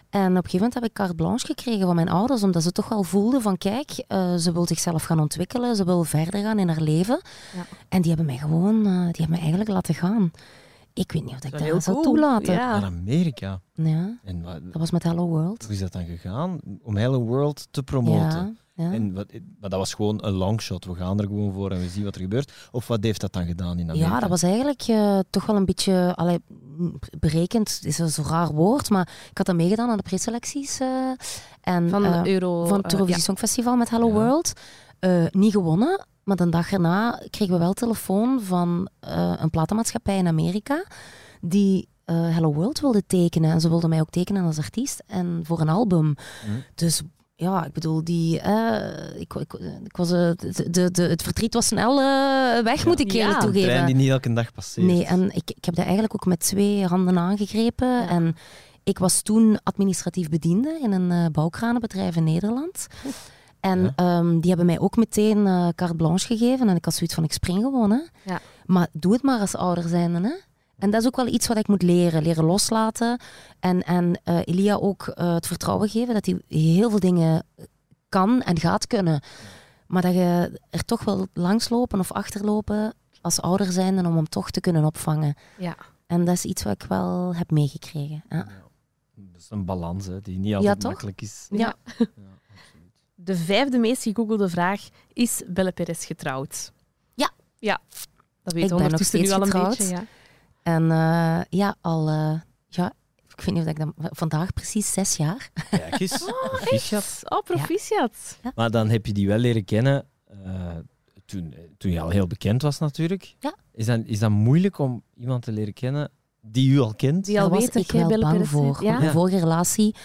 En op een gegeven moment heb ik carte blanche gekregen van mijn ouders, omdat ze toch wel voelden van kijk, eh, ze wil zichzelf gaan ontwikkelen, ze wil verder gaan in haar leven. Ja. En die hebben mij gewoon, eh, die hebben mij eigenlijk laten gaan. Ik weet niet of ik Dat dat, zou cool. toelaten. Ja. Naar Amerika. Ja, En wat, dat was met Hello World. hoe is dat dan gegaan? Om Hello World te promoten. Ja. En wat, maar dat was gewoon een longshot. We gaan er gewoon voor en we zien wat er gebeurt. Of wat heeft dat dan gedaan in Amerika? Ja, dat was eigenlijk eh, toch wel een beetje allee, berekend, is een zo raar woord, maar ik had dat meegedaan aan de preselecties. eh en, Van eh, Euro... van het Eurovisie Songfestival met Hello Ja. World. Eh, niet gewonnen, maar de dag erna kregen we wel telefoon van eh, een platenmaatschappij in Amerika die eh, Hello World wilde tekenen. En ze wilden mij ook tekenen als artiest en voor een album. Hm. Dus ja, ik bedoel, die, eh, ik, ik, ik was, eh, de, de, het verdriet was snel eh, weg, moet ik Ja. eerlijk Een Een toegeven. trein die niet elke dag passeert. Nee, en ik, ik heb dat eigenlijk ook met twee handen aangegrepen. Ja. En ik was toen administratief bediende in een eh, bouwkranenbedrijf in Nederland. En Ja. ehm, die hebben mij ook meteen eh carte blanche gegeven. En ik had zoiets van, ik spring gewoon. Hè. Ja. Maar doe het maar als ouder zijnde. Hè. En dat is ook wel iets wat ik moet leren. Leren loslaten. En, en eh, Elia ook eh, het vertrouwen geven dat hij heel veel dingen kan en gaat kunnen. Maar dat je er toch wel langslopen of achterlopen als ouder zijnde om hem toch te kunnen opvangen. Ja. En dat is iets wat ik wel heb meegekregen. Ja. Ja. Dat is een balans hè, die niet altijd toch? makkelijk is. Ja. Ja. De vijfde meest gegoogelde vraag is Belle Perez getrouwd? Ja. Ja. Dat Ik weten we ben nog ondertussen nu steeds al een getrouwd. beetje. Ja. En eh, ja, al, eh, ja, ik weet niet of ik dat vandaag precies zes jaar. Kijk eens. proficiat. Oh, proficiat. Maar dan heb je die wel leren kennen eh, toen, toen je al heel bekend was natuurlijk. Ja. Is, dat, is dat moeilijk om iemand te leren kennen die u al kent? Die al Daar was weet dat ik wel bang voor. ja? Mijn Ja. vorige relatie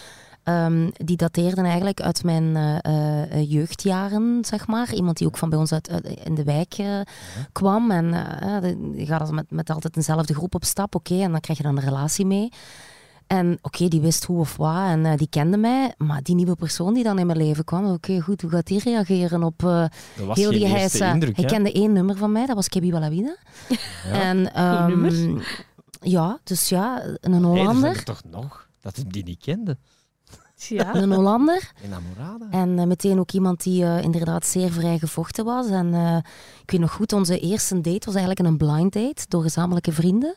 ehm, die dateerden eigenlijk uit mijn eh, eh, jeugdjaren, zeg maar. Iemand die ook van bij ons uit, uit- in de wijk eh, kwam. En eh, de- je gaat met, met altijd eenzelfde groep op stap, oké, en dan krijg je dan een relatie mee. En oké, die wist hoe of wat en die kende mij. Maar die nieuwe persoon die dan in mijn leven kwam, oké, goed, hoe gaat die reageren op eh, Dat was heel die heisa? indruk, Hij kende één nummer van mij, dat was Kebi Walawida. En, ehm, nummer. Ja, dus ja, een Hey, er zijn Hollander. er toch nog? Dat hij die niet kende. Ja. Een Hollander. Enamorada. En eh, meteen ook iemand die eh, inderdaad zeer vrij gevochten was. En eh, ik weet nog goed, onze eerste date was eigenlijk een blind date door gezamenlijke vrienden.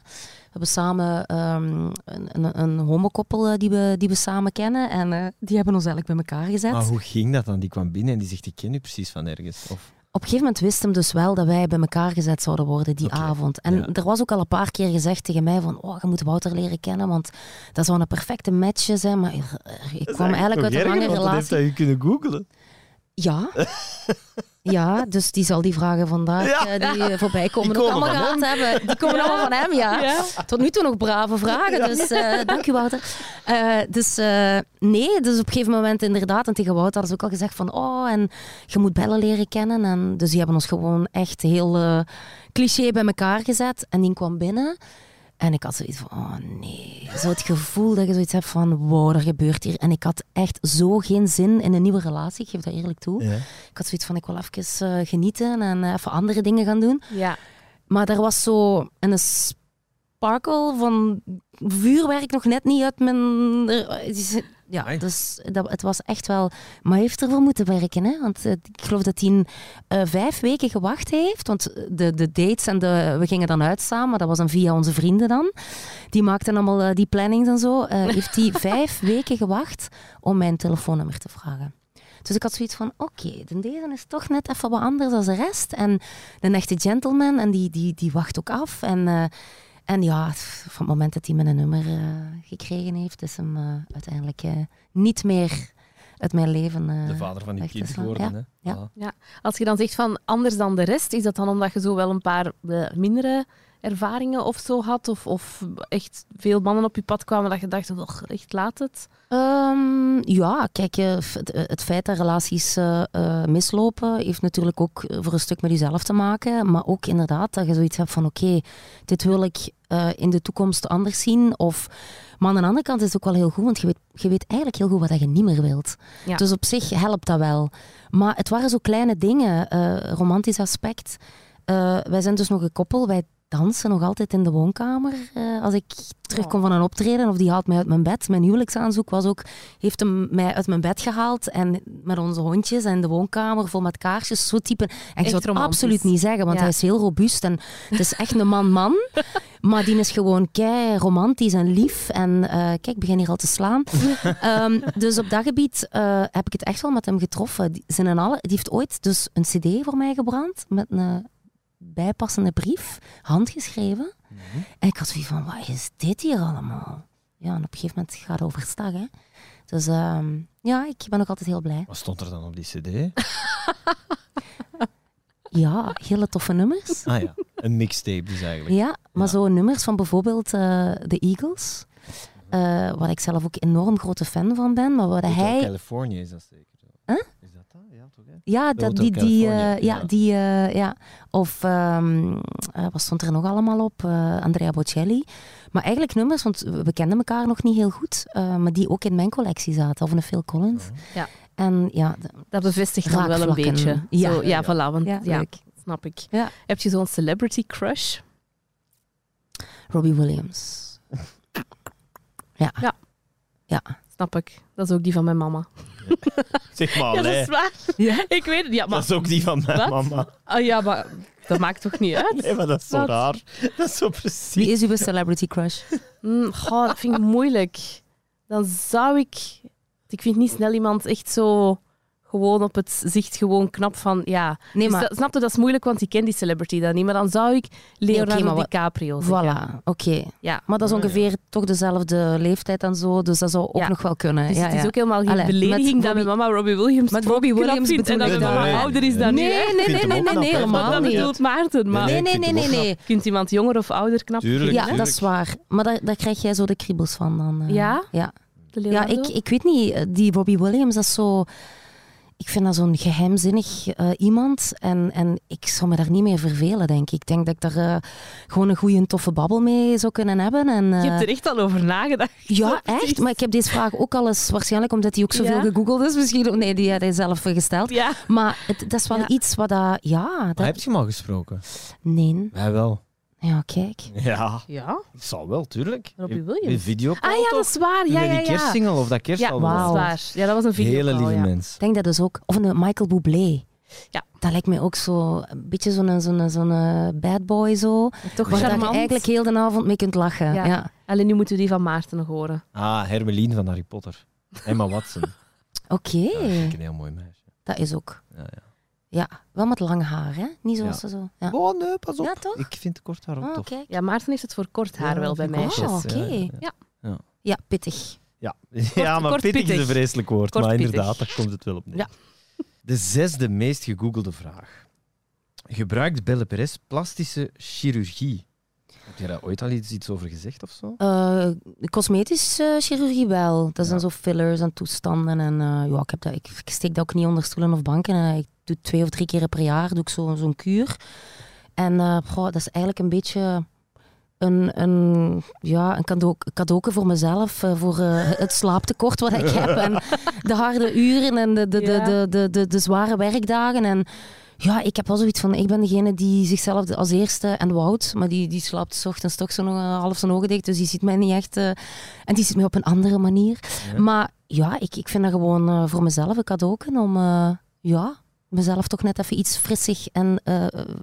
We hebben samen ehm, een, een, een homokoppel die, we, die we samen kennen. En eh, die hebben ons eigenlijk bij elkaar gezet. Maar hoe ging dat dan? Die kwam binnen en die zegt, ik ken u precies van ergens. Of... Op een gegeven moment wist hem dus wel dat wij bij elkaar gezet zouden worden die avond. En ja. er was ook al een paar keer gezegd tegen mij van, oh, je moet Wouter leren kennen, want dat zou een perfecte match zijn. Maar ik kwam eigenlijk uit een lange relatie. hij je kunnen googelen. Ja. Ja, dus die zal die vragen vandaag Ja. eh, die eh, voorbij komen Die ook komen allemaal gehad hebben. Die komen allemaal van hem, ja. Ja. Tot nu toe nog brave vragen, dus eh, dank u Wouter. Eh, dus eh, nee, dus op een gegeven moment inderdaad, en tegen Wouter hadden ze ook al gezegd van, oh, en je moet Bellen leren kennen. En dus die hebben ons gewoon echt heel cliché bij elkaar gezet. En die kwam binnen. En ik had zoiets van, oh nee. Zo het gevoel dat je zoiets hebt van, wow, er gebeurt hier. En ik had echt zo geen zin in een nieuwe relatie, ik geef dat eerlijk toe. Ja. Ik had zoiets van, ik wil even eh, genieten en eh, even andere dingen gaan doen. Ja. Maar er was zo een sparkle van vuurwerk nog net niet uit mijn... Ja, dus dat, het was echt wel... Maar hij heeft ervoor moeten werken, hè. Want eh, ik geloof dat hij eh, vijf weken gewacht heeft. Want de, de dates en de... We gingen dan uit samen. Dat was dan via onze vrienden dan. Die maakten allemaal eh, die plannings en zo. Eh, heeft hij vijf weken gewacht om mijn telefoonnummer te vragen. Dus ik had zoiets van, oké, de deze is toch net even wat anders dan de rest. En een echte gentleman, en die, die, die wacht ook af. En, eh, en ja, van het moment dat hij mijn nummer eh, gekregen heeft, is hem eh, uiteindelijk eh, niet meer uit mijn leven. eh, De vader van te kind geworden. Ja, Hè? ja. Voilà. Als je dan zegt van anders dan de rest, is dat dan omdat je zo wel een paar mindere ervaringen of zo had? Of, of echt veel mannen op je pad kwamen dat je dacht, oh, echt laat het? Ehm, ja, kijk, eh, het, feit dat relaties eh, eh, mislopen heeft natuurlijk ook voor een stuk met jezelf te maken. Maar ook inderdaad dat je zoiets hebt van oké, dit wil ik in de toekomst anders zien. Of, maar aan de andere kant is het ook wel heel goed, want je weet, je weet eigenlijk heel goed wat je niet meer wilt. Ja. Dus op zich helpt dat wel. Maar het waren zo kleine dingen, romantisch aspect. Wij zijn dus nog een koppel, wij dansen nog altijd in de woonkamer. eh, als ik terugkom van een optreden of die haalt mij uit mijn bed. Mijn huwelijksaanzoek was ook, heeft hem mij uit mijn bed gehaald en met onze hondjes en de woonkamer vol met kaarsjes, zo type. En ik Echt zou het absoluut niet zeggen, want Ja. hij is heel robuust en het is echt een man-man. maar die is gewoon kei romantisch en lief. En eh, kijk, ik begin hier al te slaan. Ehm, dus op dat gebied eh, heb ik het echt wel met hem getroffen. Die, zijn en alle, die heeft ooit dus een cd voor mij gebrand met een bijpassende brief, handgeschreven. En ik had zoiets van, wat is dit hier allemaal? Ja, en op een gegeven moment gaat het overstag, hè. Dus ehm, ja, ik ben nog altijd heel blij. Wat stond er dan op die cd? Ja, hele toffe nummers. Ah ja, een mixtape dus eigenlijk. Ja, maar Ja. zo nummers van bijvoorbeeld eh de Eagles, eh, waar ik zelf ook enorm grote fan van ben, maar waar hij... California is dat zeker. zo. Huh? Ja? Ja, dat, die, die, eh, ja, ja. die, eh, ja. Of ehm, eh, wat stond er nog allemaal op? Eh, Andrea Bocelli. Maar eigenlijk nummers, want we kenden elkaar nog niet heel goed, eh, maar die ook in mijn collectie zaten. Of een Phil Collins. Ja. En ja, Dat bevestigt dan wel een beetje. Ja. Zo, ja, Ja. voilà. Want, ja, ja, leuk. snap ik. Ja. Heb je zo'n celebrity crush? Robbie Williams. Snap ik. Dat is ook die van mijn mama. Zeg maar, Ja, dat nee. is waar. Ja? Ik weet het. Ja, maar, Dat is ook die van mijn Wat? mama. Ah, ja, maar dat maakt toch niet uit? Nee, maar dat is zo Wat? raar. Dat is zo precies. Wie is uw celebrity crush? Mm, goh, dat vind ik moeilijk. Dan zou ik... Ik vind niet snel iemand echt zo gewoon op het zicht gewoon knap van... Ja, Nee, Dus maar dat, snap je, dat is moeilijk, want ik ken die celebrity dan niet. Maar dan zou ik Leonardo wat- DiCaprio zeggen. voilà, oké. Ja. Maar dat is ja. ongeveer toch dezelfde leeftijd en zo, dus dat zou ook Ja. nog wel kunnen. Dus ja, het is ja. ook helemaal geen Allee, belediging met dat mijn mama Robbie Williams met Robbie Williams vindt en dat mijn mama ouder is dan Nee, nu. nee, nee, nee, nee, nee, helemaal Maar dat niet. bedoelt Maarten. Maar Nee, nee, nee, nee, nee. kunt iemand jonger of ouder knap Tuurlijk? Ja, dat is waar. Maar daar, daar krijg jij zo de kriebels van dan. eh. Ja? Ja. Ja, ik, ik weet niet. eh, Die Robbie Williams, dat is zo... Ik vind dat zo'n geheimzinnig eh, iemand. En, en ik zou me daar niet mee vervelen, denk ik. Ik denk dat ik daar eh, gewoon een goede, toffe babbel mee zou kunnen hebben. En, Je eh, hebt er echt al over nagedacht. Ja, echt. Maar ik heb deze vraag ook al eens, waarschijnlijk omdat hij ook zoveel Ja? gegoogeld is. Misschien, nee, die had hij zelf eh, gesteld. Ja. Maar het, dat is wel Ja. iets wat dat... Ja, Maar heb je hem al gesproken? Nee. Wij wel. Ja, kijk. Ja, Ja? ik zal wel, tuurlijk. Robbie Williams. In video Ah ja, dat is waar. Ja, Die ja, ja. kerstsingle of dat kerstalbum. Ja, dat is waar. Ja, dat was een video. Hele lieve ja. mens. Ik denk dat dus ook. Of een Michael Bublé. Ja. Dat lijkt mij ook zo... Een beetje zo'n zo'n zo'n eh, bad boy zo. Toch Waar je eigenlijk heel de avond mee kunt lachen. Ja. Ja. Alleen nu moeten we die van Maarten nog horen. Ah, Hermelien van Harry Potter. Emma Watson. Oké. Ja, dat vind ik een heel mooi meisje. Dat is ook. Ja, ja. Ja, wel met lang haar, hè? Niet zoals Ja. ze zo... Ja. Oh nee, pas op. Ja, toch? Ik vind kort haar ook Oh, tof. kijk. Ja, Maarten heeft het voor kort haar Ja, wel bij meisjes. Oh, best, oké. ja, ja. Ja, pittig. Ja, ja maar kort pittig is een vreselijk woord. Kort maar pittig. inderdaad, daar komt het wel op neer. Ja. De zesde meest gegoogelde vraag. Gebruikt Belle Perez plastische chirurgie? Heb je daar ooit al iets, iets over gezegd of zo? Eh cosmetische chirurgie wel. Dat zijn Ja. zo fillers en toestanden. En eh, ja, ik, heb dat, ik, ik steek dat ook niet onder stoelen of banken. Eh, ik doe twee of drie keer per jaar doe ik zo, zo'n kuur. En eh, goh, dat is eigenlijk een beetje een, een, ja, een cadeau, cadeauke voor mezelf. eh, voor eh, het slaaptekort wat ik heb. En de harde uren en de, de, de, de, de, de zware werkdagen. En ja, ik heb wel zoiets van, ik ben degene die zichzelf als eerste, en Wout, maar die, die slaapt 's ochtends toch zo nog eh, half zijn ogen dicht, dus die ziet mij niet echt, eh, en die ziet mij op een andere manier. Ja. Maar ja, ik, ik vind dat gewoon eh, voor mezelf een cadeauken om, ja, mezelf toch net even iets frissig en,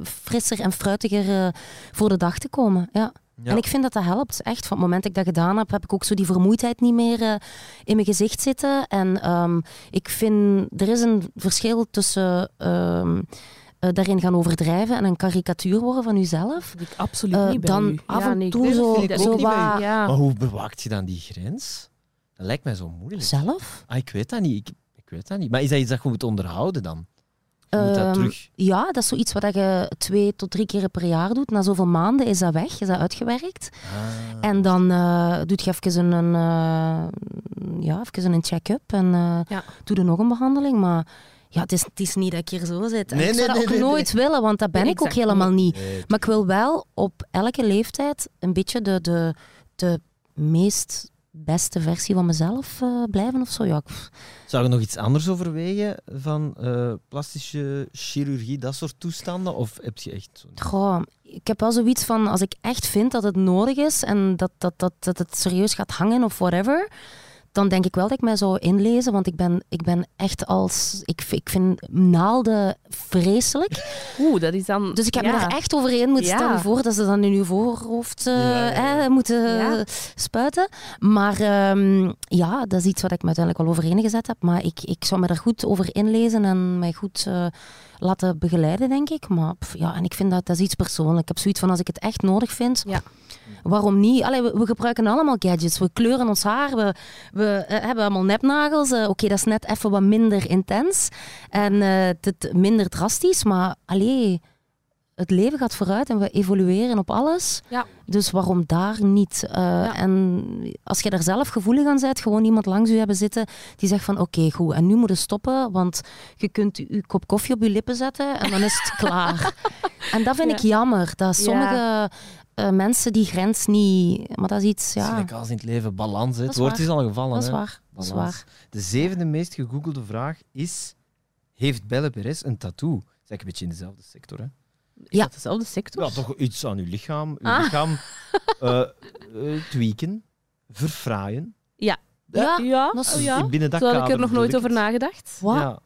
frisser en fruitiger voor de dag te komen. Ja. Ja. En ik vind dat dat helpt. Echt, van het moment dat ik dat gedaan heb, heb ik ook zo die vermoeidheid niet meer eh, in mijn gezicht zitten. En ehm, ik vind, er is een verschil tussen ehm, eh, daarin gaan overdrijven en een karikatuur worden van jezelf. Dat ik absoluut Eh, niet bij dan u. af Ja, en nee, toe zo, zo niet bij wat u. Ja. Maar hoe bewaakt je dan die grens? Dat lijkt mij zo moeilijk. zelf. Ah, ik weet dat niet. Ik, ik weet dat niet. Maar is dat iets dat je moet onderhouden dan? Je moet dat Ehm, terug... Ja, dat is zoiets wat je twee tot drie keer per jaar doet. Na zoveel maanden is dat weg, is dat uitgewerkt. Ah. En dan eh doe je even een, een, eh, ja, even een check-up en eh Ja. doe je nog een behandeling. Maar ja, het is, het is niet dat ik hier zo zit. Nee, ik zou nee, dat ook nee, nee, nooit willen, want dat ben Nee, ik ook helemaal niet. Nee, Maar ik wil wel op elke leeftijd een beetje de, de, de meest beste versie van mezelf eh, blijven of zo. Ja, ik- Zou je nog iets anders overwegen van eh, plastische chirurgie, dat soort toestanden? Of heb je echt zo... Goh, ik heb wel zoiets van, als ik echt vind dat het nodig is en dat, dat, dat, dat het serieus gaat hangen of whatever, dan denk ik wel dat ik mij zou inlezen, want ik ben, ik ben echt als... Ik, ik vind naalden vreselijk. Oeh, dat is dan... Dus ik heb ja. me daar echt overheen moeten Ja. stellen voor dat ze dan in uw voorhoofd eh, Ja, ja, ja. hè, moeten Ja. spuiten. Maar ehm, ja, dat is iets wat ik me uiteindelijk al overheen gezet heb. Maar ik, ik zou me daar goed over inlezen en mij goed eh, laten begeleiden, denk ik. Maar pff, ja, en ik vind dat, dat is iets persoonlijk. Ik heb zoiets van, als ik het echt nodig vind, Ja. Waarom niet? Allee, we, we gebruiken allemaal gadgets. We kleuren ons haar, we, we eh, hebben allemaal nepnagels. Eh, Oké, dat is net even wat minder intens en eh, het, minder drastisch. Maar allee, het leven gaat vooruit en we evolueren op alles. Ja. Dus waarom daar niet? En als je daar zelf gevoelig aan bent, gewoon iemand langs u hebben zitten die zegt van oké, goed, en nu moet je stoppen, want je kunt je kop koffie op je lippen zetten en dan is het klaar. En dat vind Ja. ik jammer, dat sommige eh, mensen die grens niet... Maar dat is iets, Het is ja, als in het leven balans. Hè. Dat Het is woord waar. is al gevallen. dat is hè. waar. Dat is waar. De zevende meest gegoogelde vraag is... Heeft Belle Perez een tattoo? Dat is eigenlijk een beetje in dezelfde sector. Hè? Is Ja. dat dezelfde sector? Ja, toch iets aan uw lichaam. Uw Ah. lichaam eh, eh, tweaken, verfraaien. Ja, Ja, dat is- oh, ja. Binnen dat Zo had ik kader er nog nooit over het. nagedacht. wat Ja.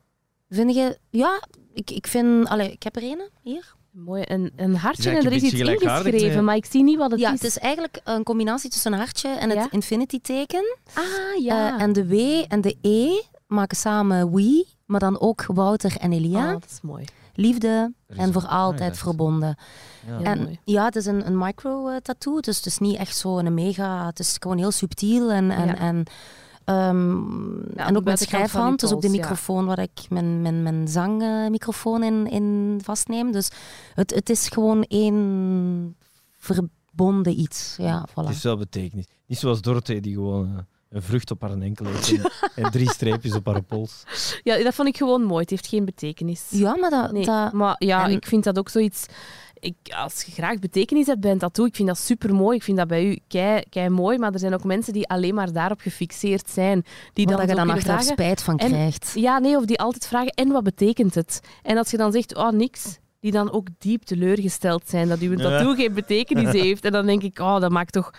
vind je... Ja, ik, ik vind... Allee, ik heb er een hier. Mooi, een, een hartje en er is een iets ingeschreven, maar ik zie niet wat het Ja, is. het is eigenlijk een combinatie tussen een hartje en het Ja. infinity-teken. Ah, ja. Eh, en de W en de E maken samen we, maar dan ook Wouter en Elia. Ah, dat is mooi. Liefde is en voor altijd ah, ja, verbonden. Ja. En mooi. ja, het is een, een micro-tattoo, dus het is niet echt zo een mega... Het is gewoon heel subtiel en... en, Ja. en ehm, Ja, en ook met schrijfhand, dus ook de ja. microfoon waar ik mijn, mijn, mijn zangmicrofoon in, in vastneem. Dus het, het is gewoon één verbonden iets. Ja, voilà. Het is wel betekenis. Niet zoals Dorothee die gewoon eh, Een vrucht op haar enkel heeft en, en drie streepjes op haar pols. Ja, dat vond ik gewoon mooi. Het heeft geen betekenis. Ja, maar dat... Nee, dat maar ja, en- ik vind dat ook zoiets... Ik, als je graag betekenis hebt bij een tattoo, ik vind dat super mooi. Ik vind dat bij u kei, kei mooi. Maar er zijn ook mensen die alleen maar daarop gefixeerd zijn. Die dan dat je dan achteraf vragen, spijt van En- krijgt. Ja, nee, of die altijd vragen, en wat betekent het? En als je dan zegt, oh, niks, die dan ook diep teleurgesteld zijn dat uw tattoo geen betekenis heeft. En dan denk ik, oh, dat maakt toch...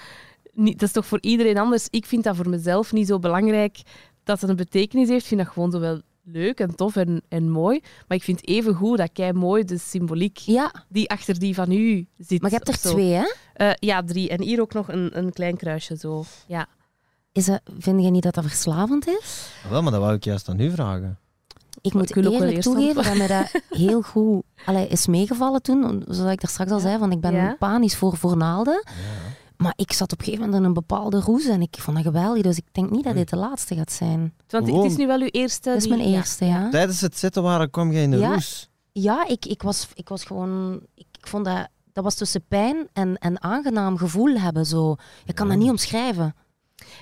Niet, dat is toch voor iedereen anders. Ik vind dat voor mezelf niet zo belangrijk dat het een betekenis heeft. Ik vind dat gewoon zo wel leuk en tof en, en mooi. Maar ik vind even goed dat kei mooi de symboliek Ja, die achter die van u zit. maar je hebt er zo. twee, hè? Eh, ja, drie. En hier ook nog een, een klein kruisje zo. Ja. Is dat, vind je niet dat dat verslavend is? Wel, maar dat wou ik juist aan u vragen. Ik moet Ik wil ook wel eerlijk eerst toegeven dat mij dat heel goed allee, is meegevallen toen. Zoals ik daar straks al zei, van ik ben Ja. panisch voor, voor naalden. Maar ik zat op een gegeven moment in een bepaalde roes en ik vond dat geweldig. Dus ik denk niet dat dit de laatste gaat zijn. Want het is nu wel uw eerste... Dat is mijn eerste, ja. Tijdens het zetten waren kwam jij in de Ja. roes. Ja, ik, ik, was, ik was gewoon... Ik, ik vond dat... Dat was tussen pijn en, en aangenaam gevoel hebben. Zo. Je kan dat niet omschrijven.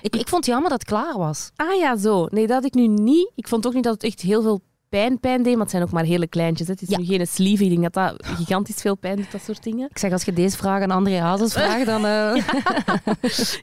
Ik, ik vond het jammer dat het klaar was. Ah ja, zo. Nee, dat had ik nu niet. Ik vond ook niet dat het echt heel veel pijn, pijn deed, maar het zijn ook maar hele kleintjes. hè. Het is Ja. nu geen sleeve. Ik denk dat dat gigantisch veel pijn doet, dat soort dingen. Ik zeg, als je deze vraag aan André Hazes vraagt, dan... eh,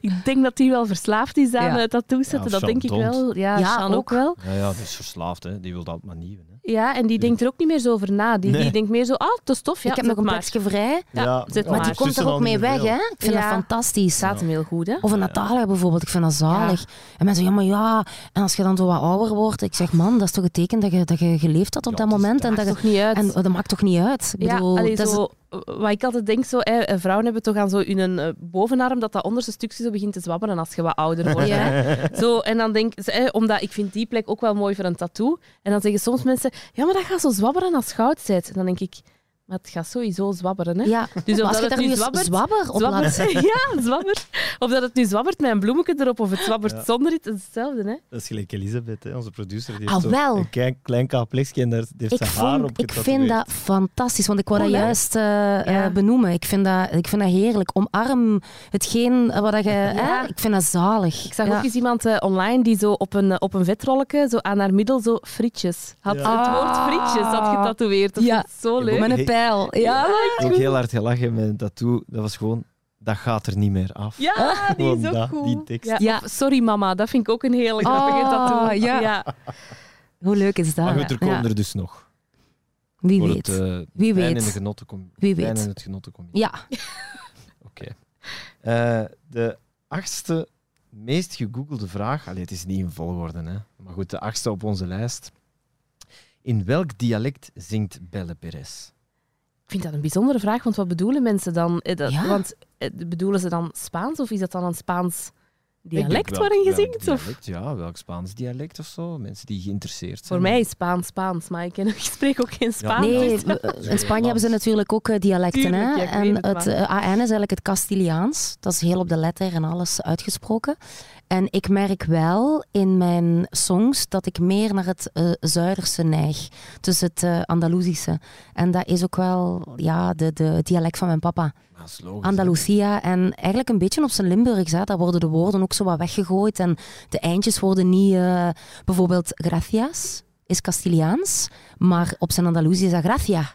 Ik denk dat hij wel verslaafd is aan Ja. ja. tattoos zetten. Ja, dat denk ik wel. Ja, Ja, Sean ook ook. wel. Ja, ja, die is verslaafd, hè. die wil altijd maar nieuwe. Ja, en die denkt er ook niet meer zo over na. Die, Nee. die denkt meer zo, ah, dat is tof. Ja, ik heb nog een maar. plekje vrij. Ja, zet Maar die maar. komt er ook mee weg, hè? Ik vind Ja. dat fantastisch. staat hem heel goed, hè? Of een Natalia bijvoorbeeld, ik vind dat zalig. En mensen zeggen, ja, maar ja, en als je dan zo wat ouder wordt, ik zeg, man, dat is toch het teken dat je, dat je geleefd had op Ja, dat moment. dat En dat, Maakt je, toch niet uit. en dat maakt toch niet uit? Ik Ja, bedoel, allee, dat is- wat ik altijd denk, zo, hè, eh, vrouwen hebben toch aan zo een eh, bovenarm dat dat onderste stukje zo begint te zwabberen als je wat ouder wordt. Ja. Zo, en dan denk ik, omdat ik vind die plek ook wel mooi voor een tattoo. En dan zeggen soms mensen, ja, maar dat gaat zo zwabberen als goud zit. En dan denk ik, maar het gaat sowieso zwabberen. Hè. ja. Dus of dat het nu zwabbert, zwabber op zwabbert, ja, zwabber. Of dat het nu zwabbert met een bloemetje erop, of het zwabbert Ja. zonder het, het is hetzelfde. Hè. Dat is gelijk Elisabeth, hè, onze producer. Die Ah, heeft wel. een klein, klein en daar heeft Ik, zijn haar vond, op ik vind dat fantastisch, want ik wou Oh, dat leuk. juist eh, eh, Ja. benoemen. Ik vind, dat, ik vind dat heerlijk. Omarm hetgeen wat dat je... hè, ik vind dat zalig. Ik zag Ja. ook eens iemand eh, online die zo op een, op een vetrolletje, zo aan haar middel, zo frietjes had. Ja. Het woord Ah. frietjes had getatoeëerd. Dat Ja. zo Ja, leuk. Pijl. Ja, Ik heb ook heel hard gelachen met een tattoo. Dat was gewoon, dat gaat er niet meer af. Ja, die is ook dat, goed. die tekst. Ja, Ja. Sorry mama, dat vind ik ook een hele grappige Oh, tattoo. ja. Hoe leuk is dat? Maar goed, er komen Ja. er dus nog. Wie Voor weet. het, eh, Wie weet. en de genotten kom- Wie weet. en het genotten kom Ja, Oké. Eh, de achtste meest gegoogelde vraag. Allee, het is niet in volgorde, hè. Maar goed, de achtste op onze lijst. In welk dialect zingt Belle Perez? Ik vind dat een bijzondere vraag, want wat bedoelen mensen dan? Eh, dat- Ja. Want eh, bedoelen ze dan Spaans of is dat dan een Spaans dialect waarin je zingt? Dialect, Ja, welk Spaans dialect of zo. Mensen die geïnteresseerd zijn. Voor mij is Spaans Spaans, maar ik, ken, ik spreek ook geen Spaans. Nee, dus- we- in Spanje hebben ze natuurlijk ook eh, dialecten. Tuurlijk, hè? ja, en het, het eh, AN is eigenlijk het Castiliaans. Dat is heel op de letter en alles uitgesproken. En ik merk wel in mijn songs dat ik meer naar het eh Zuiderse neig. Dus het eh Andalusische. En dat is ook wel ja, de, de, het dialect van mijn papa. Logisch, hè. Andalusia. En eigenlijk een beetje op zijn Limburgs. Hè. Daar worden de woorden ook zo wat weggegooid. En de eindjes worden niet... eh, bijvoorbeeld gracias is Castiliaans. Maar op zijn Andalusisch is dat gracia.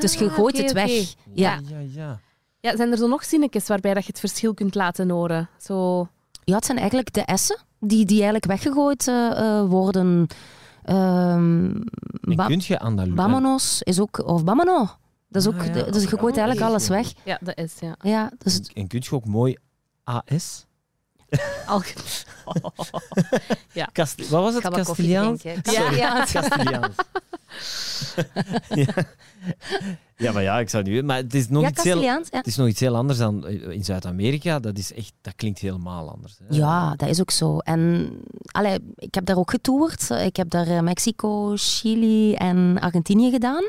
Dus je Ah, gooit het weg. oké. Ja. ja, ja. Ja, zijn er zo nog zinnetjes waarbij dat je het verschil kunt laten horen? Zo... Ja, het zijn eigenlijk de S'en die, die eigenlijk weggegooid eh, eh, worden. Ehm kun je. Bamonos is ook... Of bamano. Dat is ook... Ah, ja. de- dus je gooit eigenlijk alles weg. Ja, dat is, ja. Ja, dus... En, en kun je ook mooi AS? Al... Cast wat was het? Castiliaans? drinken. Ja. Castiliaans. Ja. ja, maar ja, ik zou niet... Maar het is nog Ja, iets heel... Ja. Het is nog iets heel anders dan eh, in Zuid-Amerika. Dat, is echt, dat klinkt helemaal anders. Hè. Ja, dat is ook zo. En allee, ik heb daar ook getoerd. Ik heb daar eh, Mexico, Chili en Argentinië gedaan.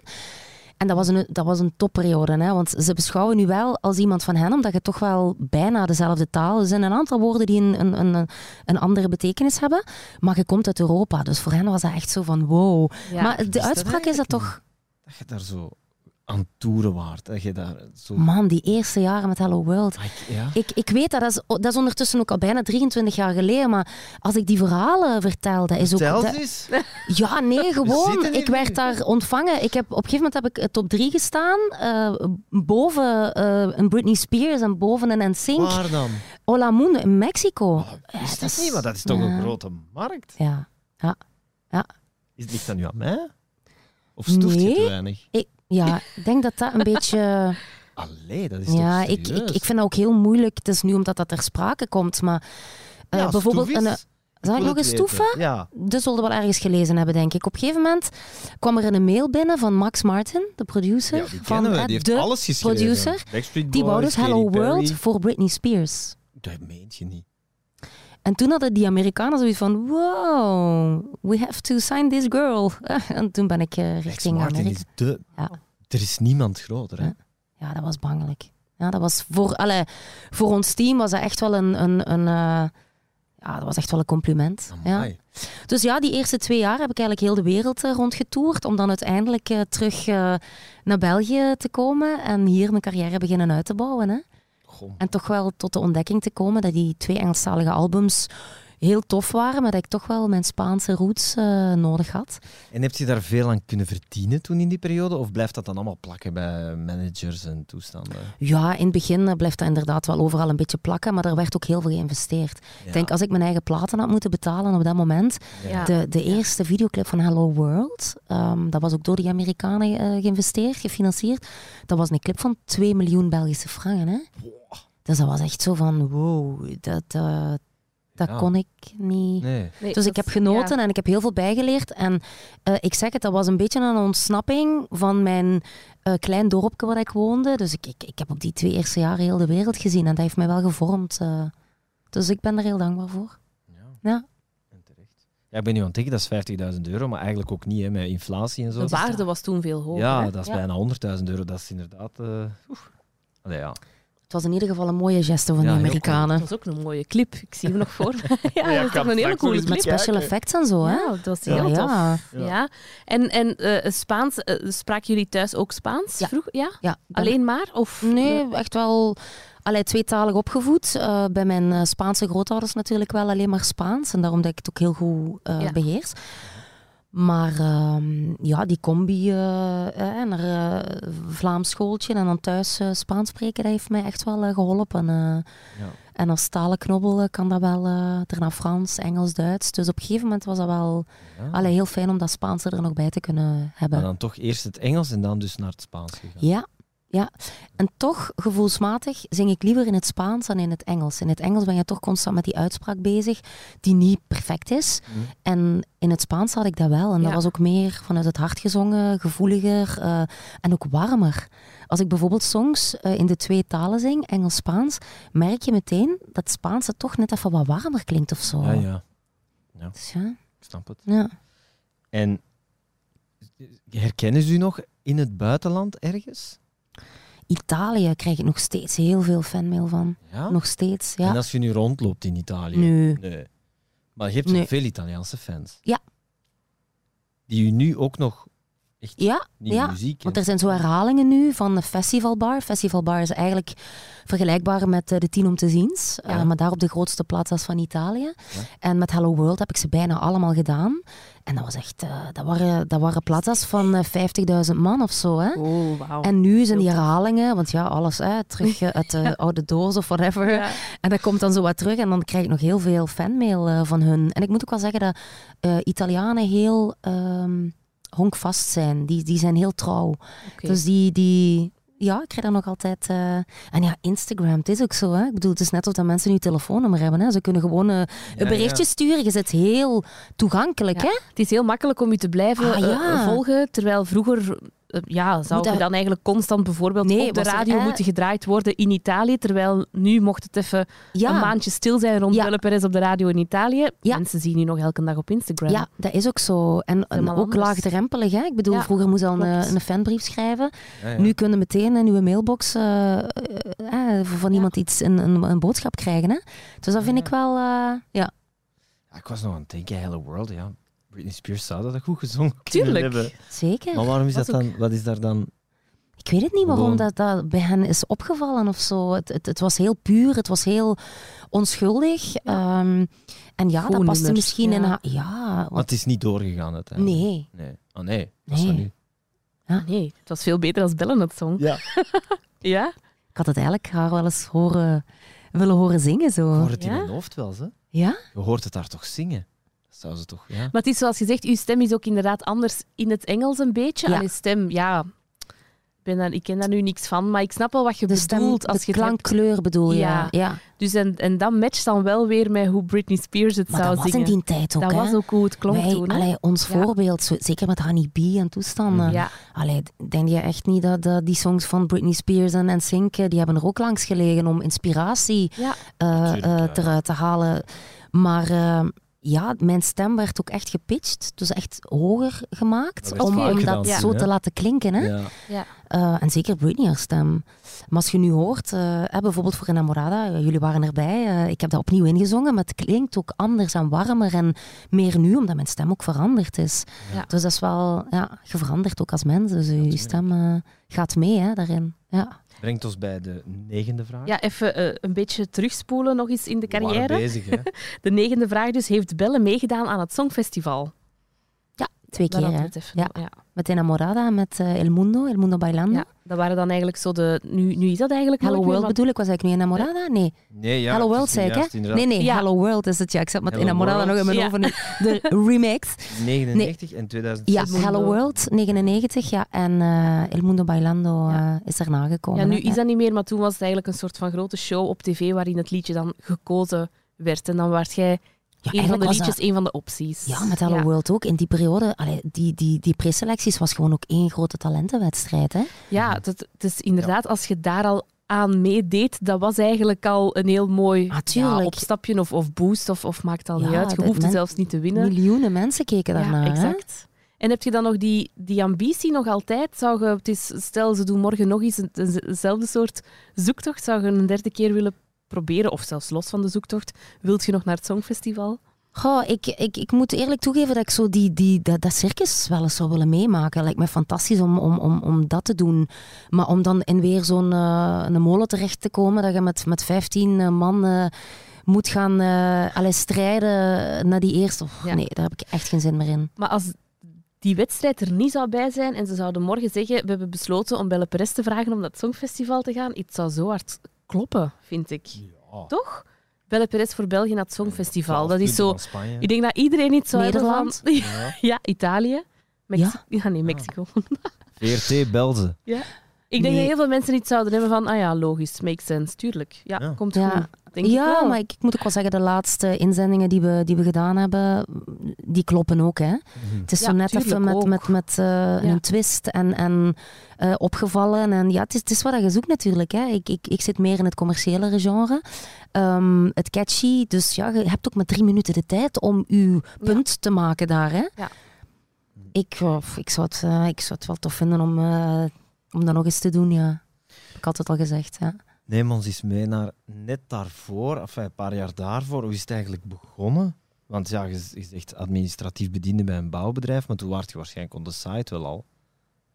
En dat was een, dat was een topperiode, hè? want ze beschouwen nu wel als iemand van hen, omdat je toch wel bijna dezelfde taal... Er zijn een aantal woorden die een, een, een, een andere betekenis hebben, maar je komt uit Europa. Dus voor hen was dat echt zo van wow. Ja. maar de uitspraak is dat toch... Dat je daar zo aan het toeren waard. Dat je daar zo... Man, die eerste jaren met Hello World. Ah, ik- ja. Ik, ik weet dat, dat is, dat is ondertussen ook al bijna 23 jaar geleden, maar als ik die verhalen vertel, dat is ook... Eens. Ja, nee, gewoon. Ik werd daar ontvangen. Ik heb, op een gegeven moment heb ik eh, top 3 gestaan, eh, boven eh, een Britney Spears en boven een NSYNC. Waar dan? Hola Mundo in Mexico. Oh, Ja, wist dat is- niet, maar dat is toch ja. een grote markt? Ja. Is, ligt dat nu aan mij? Of stoeft je te Nee. weinig? Ik, ja, ik denk dat dat een beetje... Allee, dat is Ja, toch ik, ik, ik vind dat ook heel moeilijk. Het is nu omdat dat ter sprake komt, maar... eh, Ja, bijvoorbeeld... Een, zal ik nog eens stoeven? Ja. Dat zullen we wel ergens gelezen hebben, denk ik. Op een gegeven moment kwam er een mail binnen van Max Martin, de producer. ja, die van, we. Die heeft de alles geschreven. producer. Die wou dus Hello Perry. World voor Britney Spears. Dat meent je niet. En toen hadden die Amerikanen zoiets van, wow, we have to sign this girl. En toen ben ik eh, richting Amerika. is de... Ja. Er is niemand groter, hè? Ja. Dat was bangelijk. Ja, dat was voor, allee, voor ons team was dat echt wel een, een, een eh, ja, dat was echt wel een compliment. Ja. Dus ja, die eerste twee jaar heb ik eigenlijk heel de wereld eh, rondgetoerd om dan uiteindelijk terug naar België te komen en hier mijn carrière beginnen uit te bouwen. Hè. Goh. En toch wel tot de ontdekking te komen dat die twee Engelstalige albums heel tof waren, maar dat ik toch wel mijn Spaanse roots eh, nodig had. En heb je daar veel aan kunnen verdienen toen in die periode? Of blijft dat dan allemaal plakken bij managers en toestanden? Ja, in het begin eh, blijft dat inderdaad wel overal een beetje plakken, maar er werd ook heel veel geïnvesteerd. Ik denk, als ik mijn eigen platen had moeten betalen op dat moment, Ja. de, de eerste videoclip van Hello World, ehm, dat was ook door die Amerikanen eh, geïnvesteerd, gefinancierd, dat was een clip van 2 miljoen Belgische franken. Hè? Dus dat was echt zo van, wow, dat, eh, dat Ja. kon ik niet... Nee. Nee, Dus ik heb genoten ja. en ik heb heel veel bijgeleerd. En eh, ik zeg het, dat was een beetje een ontsnapping van mijn eh, klein dorpje waar ik woonde. Dus ik, ik, ik heb op die twee eerste jaren heel de wereld gezien en dat heeft mij wel gevormd. eh. dus ik ben er heel dankbaar voor. Ja. Ja. En terecht. Ja, ik ben nu aan het denken, dat is 50.000 euro, maar eigenlijk ook niet, hè, met inflatie en zo. De waarde was toen veel hoger. Ja, hè? dat is Ja. bijna 100.000 euro. Dat is inderdaad... eh oef. Allee, ja. Het was in ieder geval een mooie geste van Ja, de Amerikanen. Dat was ook een mooie clip. Ik zie hem nog voor me. ja, Ja, dat toch een hele coole eens Met clip. special effects en zo, hè? Ja, dat was Ja, heel tof. ja. En, en eh, Spaans, eh, spraken jullie thuis ook Spaans? Ja. Vroeg? ja? Alleen maar? Of, Nee, echt wel allee, tweetalig opgevoed. Eh, bij mijn eh, Spaanse grootouders natuurlijk wel alleen maar Spaans. En daarom dat ik het ook heel goed eh, Ja. beheers. Maar ehm, ja, die combi eh, eh, naar eh, Vlaams schooltje en dan thuis eh, Spaans spreken, dat heeft mij echt wel eh, geholpen. eh. Ja. En als talenknobbel kan dat wel, eh daarna Frans, Engels, Duits. Dus op een gegeven moment was dat wel Ja. allee, heel fijn om dat Spaanse er nog bij te kunnen hebben. Maar dan toch eerst het Engels en dan dus naar het Spaans gegaan. Ja, ja. En toch, gevoelsmatig, zing ik liever in het Spaans dan in het Engels. In het Engels ben je toch constant met die uitspraak bezig, die niet perfect is. Mhm. En in het Spaans had ik dat wel. En dat Ja. was ook meer vanuit het hart gezongen, gevoeliger eh, en ook warmer. Als ik bijvoorbeeld songs eh, in de twee talen zing, Engels-Spaans, merk je meteen dat het Spaanse toch net even wat warmer klinkt of zo. Ja, ja. Dus ja, Ik snap het. ja. En herkennen ze u nog in het buitenland ergens? Italië krijg ik nog steeds heel veel fanmail van. Ja? Nog steeds, En ja. als je nu rondloopt in Italië? Nu. Nee. Maar je hebt Nee. veel Italiaanse fans. Ja. Die u nu ook nog echt Ja, nieuwe ja. muziek Want er zijn zo herhalingen nu van de Festivalbar. Festivalbar is eigenlijk vergelijkbaar met eh, de Tien om te ziens, eh, maar daar op de grootste plazas van Italië. Ja. En met Hello World heb ik ze bijna allemaal gedaan. En dat was echt, eh, dat, waren, dat waren plazas van eh, 50.000 man of zo. Hè? Oh, wauw. En nu zijn die herhalingen, want ja, alles hè, terug uit de oude doos of whatever. Ja. En dat komt dan zo wat terug en dan krijg ik nog heel veel fanmail eh, van hun. En ik moet ook wel zeggen dat eh, Italianen heel ehm, honkvast zijn. Die, die zijn heel trouw. Dus die, die, ja, ik krijg daar nog altijd. eh, En ja, Instagram, het is ook zo. Hè? Ik bedoel, het is net of dat mensen nu telefoonnummer hebben. Hè? Ze kunnen gewoon eh, een berichtje ja. sturen. Je zit heel toegankelijk. Ja. Hè? Het is heel makkelijk om je te blijven Ah, eh, volgen, terwijl vroeger ja, zou je dat- dan eigenlijk constant bijvoorbeeld Nee, op de er, radio eh, moeten gedraaid worden in Italië, terwijl nu mocht het even Ja. een maandje stil zijn rond Ja. Philip Perez op de radio in Italië. Ja. Mensen zien je nog elke dag op Instagram. Ja, dat is ook zo. En, ook anders. laagdrempelig. Hè? Ik bedoel, Ja, vroeger moest je al een, een fanbrief schrijven. Ja, ja. Nu kun je meteen in uw mailbox eh, eh, eh, van iemand iets, een, een, een boodschap krijgen. Hè? Dus dat vind ik wel... eh, ja. Ik was nog aan het denken, Hello World, ja. Britney Spears zou dat goed gezongen kunnen Tuurlijk. hebben. Zeker. Maar waarom is Was dat dan, wat is daar dan... Ik weet het niet waarom dat, dat bij hen is opgevallen of zo. Het, het, het was heel puur, het was heel onschuldig. Ehm, en ja, dat paste nummers, misschien in ja. haar... Ja, Maar want, het is niet doorgegaan uiteindelijk. nee. Nee. Oh nee, dat is Nee. nu. Ah, nee, het was veel beter als Bellen het zong. Ja. Ja? Ik had het eigenlijk haar wel eens horen, willen horen zingen. Zo. Je hoort het in mijn hoofd wel, hè? Ja? Je hoort het daar toch zingen? Dat zou ze toch, ja? Maar het is zoals gezegd, uw stem is ook inderdaad anders in het Engels een beetje. Ja. Allee, stem, ja... Ik, ben daar, ik ken daar nu niks van, maar ik snap wel wat je De stem, bedoelt. Als de je hebt. klankkleur bedoel je. Ja. Ja. Dus en, en dat matcht dan wel weer met hoe Britney Spears het Maar zou dat was zingen. in die tijd ook, dat hè. was ook hoe het klonk Wij, toen. allee, ons Ja. voorbeeld, zo, zeker met Honey B en toestanden. Ja, Allee, denk je echt niet dat, dat die songs van Britney Spears en NSYNC, die hebben er ook langs gelegen om inspiratie ja. eh, eh, eruit te halen. Maar eh, ja, mijn stem werd ook echt gepitcht, dus echt hoger gemaakt, om, dat zo te laten klinken. Hè? Ja. ja. Eh, en zeker Britney haar stem. Maar als je nu hoort, eh, bijvoorbeeld voor Enamorada, eh, jullie waren erbij, eh, ik heb dat opnieuw ingezongen, maar het klinkt ook anders en warmer en meer nu, omdat mijn stem ook veranderd is. Ja. Dus dat is wel, ja, je verandert ook als mens, dus je stem gaat mee hè, daarin. Ja. Brengt ons bij de negende vraag. ja even eh, een beetje terugspoelen nog eens in de We waren carrière. bezig, hè? De negende vraag dus, heeft Belle meegedaan aan het Songfestival? Twee Daar keer, Ja. ja. Met Enamorada en met eh, El Mundo, El Mundo Bailando. Ja, dat waren dan eigenlijk zo de... Nu, nu is dat eigenlijk Hello meer, World bedoel ik, was ik nu Enamorada? Nee, Nee, ja. Hello World zei ik, hè? inderdaad. Nee, nee, Ja. Hello World is het, ja. Ik zat met Hello Enamorada nog in mijn nu. De remix. 99 en 2006. Ja, Mundo. Hello World, 99, ja. En eh, El Mundo Bailando Ja. eh, is erna gekomen. Ja, nu hè. is dat niet meer, maar toen was het eigenlijk een soort van grote show op tv waarin het liedje dan gekozen werd. En dan werd jij Ja, een van de liedjes, dat- een van de opties. Ja, met Hello Ja. World ook. In die periode, allee, die, die, die preselecties was gewoon ook één grote talentenwedstrijd. Hè? Ja, het, het is inderdaad, als je daar al aan meedeed, dat was eigenlijk al een heel mooi Ah, ja, opstapje of, of boost, of, of maakt al Ja, niet uit. Je hoeft men- zelfs niet te winnen. Miljoenen mensen keken daarnaar. ja, hè? exact. En heb je dan nog die, die ambitie nog altijd? Zou je, het is, stel, ze doen morgen nog eens een, eenzelfde soort zoektocht. Zou je een derde keer willen proberen, of zelfs los van de zoektocht, wilt je nog naar het Songfestival? Goh, ik, ik, ik moet eerlijk toegeven dat ik zo die, die, dat, dat circus wel eens zou willen meemaken. Lijkt me fantastisch om, om, om, om dat te doen. Maar om dan in weer zo'n eh, een molen terecht te komen, dat je met, met 15 eh, man eh, moet gaan allee, strijden naar die eerste. Ja. Nee, daar heb ik echt geen zin meer in. Maar als die wedstrijd er niet zou bij zijn en ze zouden morgen zeggen we hebben besloten om Belle Perez te vragen om naar het Songfestival te gaan, het zou zo hard kloppen, vind ik. Ja. Toch? Belle Perez voor België naar het Songfestival. Dat is zo... Ik denk dat iedereen iets zou hebben Nederland? van... Ja. Ja, Italië. Mexi- ja? nee, Mexico. VRT belde. Ik denk Nee. dat heel veel mensen iets zouden hebben van, ah ja, logisch, makes sense, tuurlijk. Ja, Ja. komt Ja. goed. Denk ik ja, wel. maar ik, ik moet ook wel zeggen, de laatste inzendingen die we, die we gedaan hebben, die kloppen ook. Hè? Het is Ja, zo net even met, met, met eh, een twist en, en eh, opgevallen. En ja, het is, het is wat je zoekt natuurlijk. Hè. Ik, ik, ik zit meer in het commerciële genre. Ehm, het catchy. Dus ja, je hebt ook maar drie minuten de tijd om je punt te maken daar. Hè. Ja. Ik, eh, ik, zou het, eh, ik zou het wel tof vinden om, om dat nog eens te doen. Ja. Heb ik altijd al gezegd. Ja. Neem ons eens mee naar net daarvoor, enfin, een paar jaar daarvoor. Hoe is het eigenlijk begonnen? Want ja, je, je zegt administratief bediende bij een bouwbedrijf, maar toen waart je waarschijnlijk op de site wel al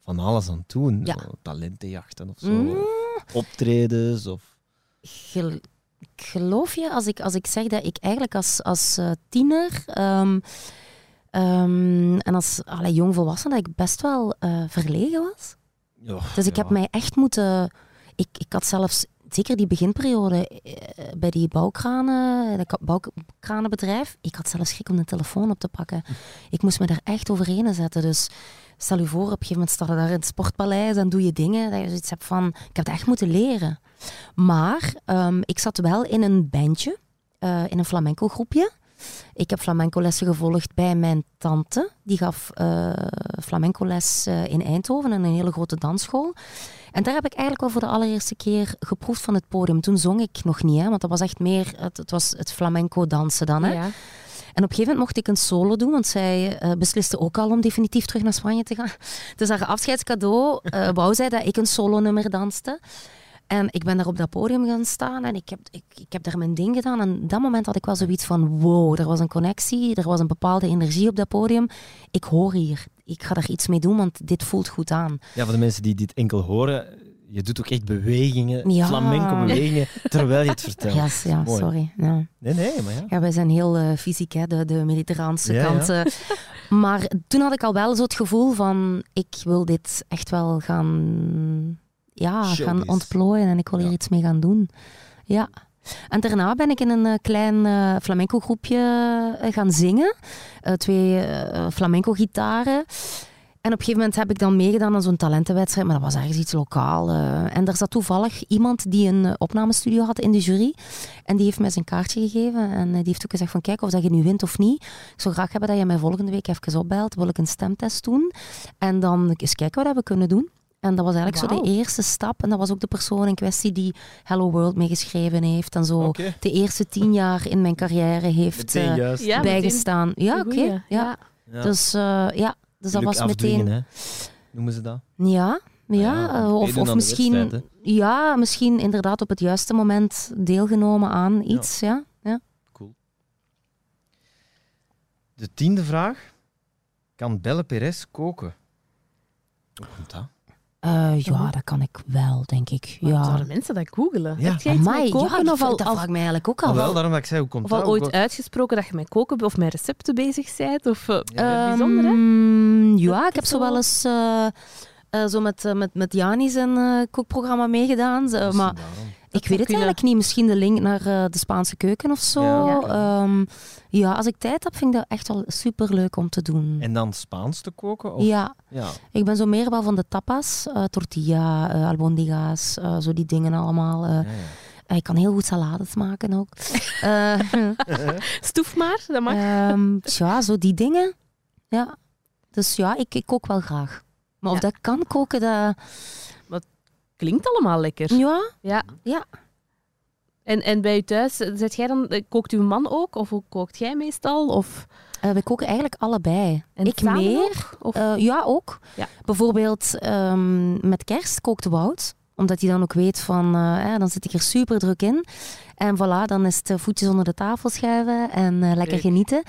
van alles aan het doen. Ja. Zo, talentenjachten of zo. Mm. Optredens of... Gel- geloof je als ik, als ik zeg dat ik eigenlijk als, als eh, tiener ehm, ehm, en als allee, jongvolwassene dat ik best wel eh, verlegen was? Dus ik ja. heb mij echt moeten... Ik, ik had zelfs, zeker die beginperiode eh, bij die bouwkranen, dat bouwkranenbedrijf, ik had zelfs schrik om de telefoon op te pakken. Ik moest me daar echt overheen zetten. Dus stel je voor, op een gegeven moment sta je daar in het sportpaleis en doe je dingen dat je zoiets hebt van, ik heb het echt moeten leren. Maar ehm, ik zat wel in een bandje, eh, in een flamenco groepje. Ik heb flamenco lessen gevolgd bij mijn tante. Die gaf eh flamenco les eh, in Eindhoven, in een hele grote dansschool. En daar heb ik eigenlijk wel voor de allereerste keer geproefd van het podium. Toen zong ik nog niet, hè, want dat was echt meer het, het, was het flamenco dansen dan. Hè. Ja. En op een gegeven moment mocht ik een solo doen, want zij eh, besliste ook al om definitief terug naar Spanje te gaan. Dus haar afscheidscadeau eh, wou zij dat ik een solo-nummer danste. En ik ben daar op dat podium gaan staan en ik heb, ik, ik heb daar mijn ding gedaan. En op dat moment had ik wel zoiets van, wow, er was een connectie, er was een bepaalde energie op dat podium. Ik hoor hier, ik ga daar iets mee doen, want dit voelt goed aan. Ja, voor de mensen die dit enkel horen, je doet ook echt bewegingen, Ja. flamenco-bewegingen, terwijl je het vertelt. Ja, ja Mooi. sorry. Ja. Nee, nee, maar ja. Ja, wij zijn heel eh, fysiek, hè, de, de mediterraanse Ja, kant. eh. Maar toen had ik al wel zo het gevoel van, ik wil dit echt wel gaan, ja, gaan ontplooien en ik wil hier iets mee gaan doen. Ja. En daarna ben ik in een eh, klein eh, flamenco groepje eh, gaan zingen. Twee flamenco gitaren. En op een gegeven moment heb ik dan meegedaan aan zo'n talentenwedstrijd, maar dat was ergens iets lokaal. en daar zat toevallig iemand die een opnamestudio had in de jury. En die heeft mij zijn kaartje gegeven. En die heeft ook gezegd van, kijk, of dat je nu wint of niet. Ik zou graag hebben dat je mij volgende week even opbelt. Wil ik een stemtest doen. En dan eens kijken wat we kunnen doen. En dat was eigenlijk zo de eerste stap. En dat was ook de persoon in kwestie die Hello World meegeschreven heeft. En zo de eerste tien jaar in mijn carrière heeft Meteen eh. Ja, bijgestaan. Ja, oké. Ja. Dus, eh, ja. dus dat was meteen... hè. Noemen ze dat? Ja, ja, Ja, eh, of, of misschien, ja, misschien inderdaad op het juiste moment deelgenomen aan iets. Ja. Ja. Cool. De tiende vraag. Kan Belle Perez koken? Hoe komt dat? Eh, ja, dat kan ik wel, denk ik. Ja. Ja. Zouden mensen dat googelen? Ja. Heb jij iets Amai, met koken ja, of al, dat al- vraag ik mij eigenlijk ook Ah, al. wel, daarom dat ik zei, hoe komt of al dat? ooit Ook- uitgesproken dat je met koken of met recepten bezig bent? Of, eh, Ja, bijzonder, hè? Ehm, ja, ik heb zo wel- eens eh, eh, zo met, met, met Jani zijn eh, kookprogramma meegedaan. Maar daarom. Ik weet het kunnen. eigenlijk niet. Misschien de link naar eh, de Spaanse keuken of zo. Ja, Ja, als ik tijd heb, vind ik dat echt wel super leuk om te doen. En dan Spaans te koken? Of? Ja, ja. ik ben zo meer wel van de tapas, eh, tortilla, eh, albondiga's, eh, zo die dingen allemaal. eh. Ja, ja. Ik kan heel goed salades maken ook. Eh, Stoef maar, dat mag. ehm, ja, zo die dingen. Ja. Dus ja, ik, ik kook wel graag. Maar of Ja. dat kan koken, dat... Klinkt allemaal lekker. Ja, Ja. Ja. En, en bij je thuis, eh, zet jij dan, eh, kookt uw man ook? Of hoe kookt jij meestal? Of, eh, we koken eigenlijk allebei. en ik meer. ook? Ja, ook. Ja. Bijvoorbeeld ehm, met kerst kookt Wout. Omdat hij dan ook weet van, eh, dan zit ik er super druk in. En voilà, dan is het voetjes onder de tafel schuiven en lekker Leuk. genieten.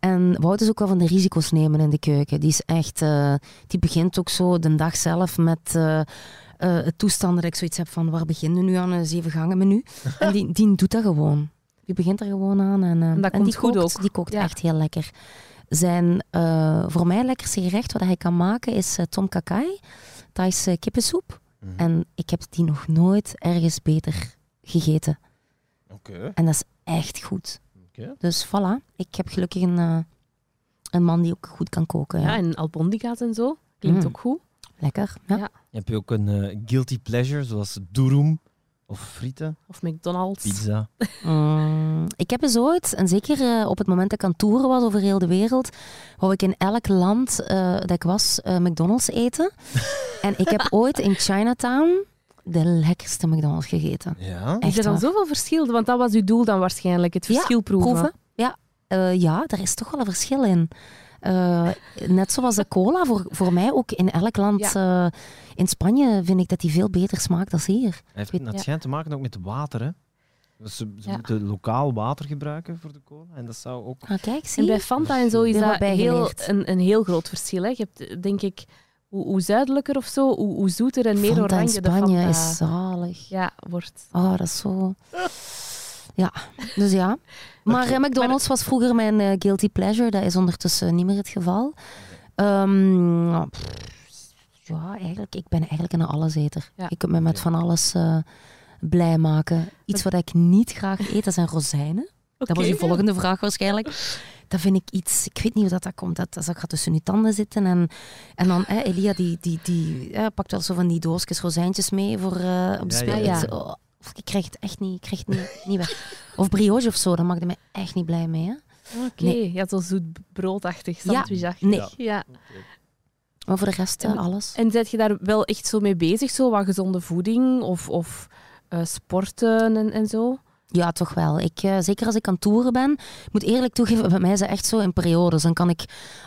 En Wout is ook wel van de risico's nemen in de keuken. Die is echt, die begint ook zo de dag zelf met eh, het toestand dat ik zoiets heb van, waar beginnen we nu aan een zeven gangen menu? en die, die doet dat gewoon. Die begint er gewoon aan. En, eh, En en die goed kookt, ook. Die kookt Ja. echt heel lekker. Zijn eh, voor mij lekkerste gerecht wat hij kan maken is tom kakai, Thaise kippensoep. Mhm. En ik heb die nog nooit ergens beter gegeten. Oké. En dat is echt goed. Oké. Dus voilà, ik heb gelukkig een, een man die ook goed kan koken. Ja. ja, en albondiga's en zo. Klinkt Mm. ook goed. Lekker. Ja. Ja. Heb je ook een eh, guilty pleasure, zoals durum of frieten, Of McDonald's. pizza? Mm, ik heb eens ooit, en zeker eh, op het moment dat ik aan het toeren was over heel de wereld, wou ik in elk land eh, dat ik was eh, McDonald's eten. en ik heb ooit in Chinatown de lekkerste McDonald's gegeten. Ja. Is er dan waar. zoveel verschil? Want dat was uw doel dan waarschijnlijk, het Ja, verschil proeven. Proeven? Ja. Eh, ja, daar is toch wel een verschil in. Eh, net zoals de cola, voor, voor mij ook in elk land. eh, in Spanje vind ik dat die veel beter smaakt dan hier. Heeft, weet- het ja. schijnt te maken ook met water, hè? Dus ze ze Ja. moeten lokaal water gebruiken voor de cola. En dat zou ook... Ah, kijk, zie En bij? Fanta en zo is dat heel, een, een heel groot verschil. Hè. Je hebt, denk ik, hoe, hoe zuidelijker of zo, hoe, hoe zoeter en meer Fanta oranje in de Spanje Fanta is zalig. ja, wordt. Oh, dat is zo... Ja, dus ja. Maar eh, McDonald's was vroeger mijn eh, guilty pleasure. Dat is ondertussen niet meer het geval. Ehm, pff, ja, eigenlijk, ik ben eigenlijk een alleseter. Ja. Ik kan me met van alles eh, blij maken. Iets wat ik niet graag eet, dat zijn rozijnen. Dat was uw volgende vraag waarschijnlijk. Dat vind ik iets, ik weet niet hoe dat, dat komt. Dat, dat gaat tussen je tanden zitten. En, en dan, hè, Elia, die, die, die pakt wel zo van die doosjes rozijntjes mee voor, eh, op de ja, ja. Ik krijg het echt niet, ik krijg het niet, niet weg. Of brioche of zo, daar maak ik me echt niet blij mee. Hè? Oké, Nee. ja, zo zoet broodachtig, Ja, sandwichachtig. nee. Ja. Maar voor de rest, eh, En- alles. En zet je daar wel echt zo mee bezig, zo wat gezonde voeding of, of eh, sporten en, en zo? Ja, toch wel. Ik, eh, zeker als ik aan toeren ben, ik moet eerlijk toegeven, bij mij is het echt zo in periodes. Dan kan ik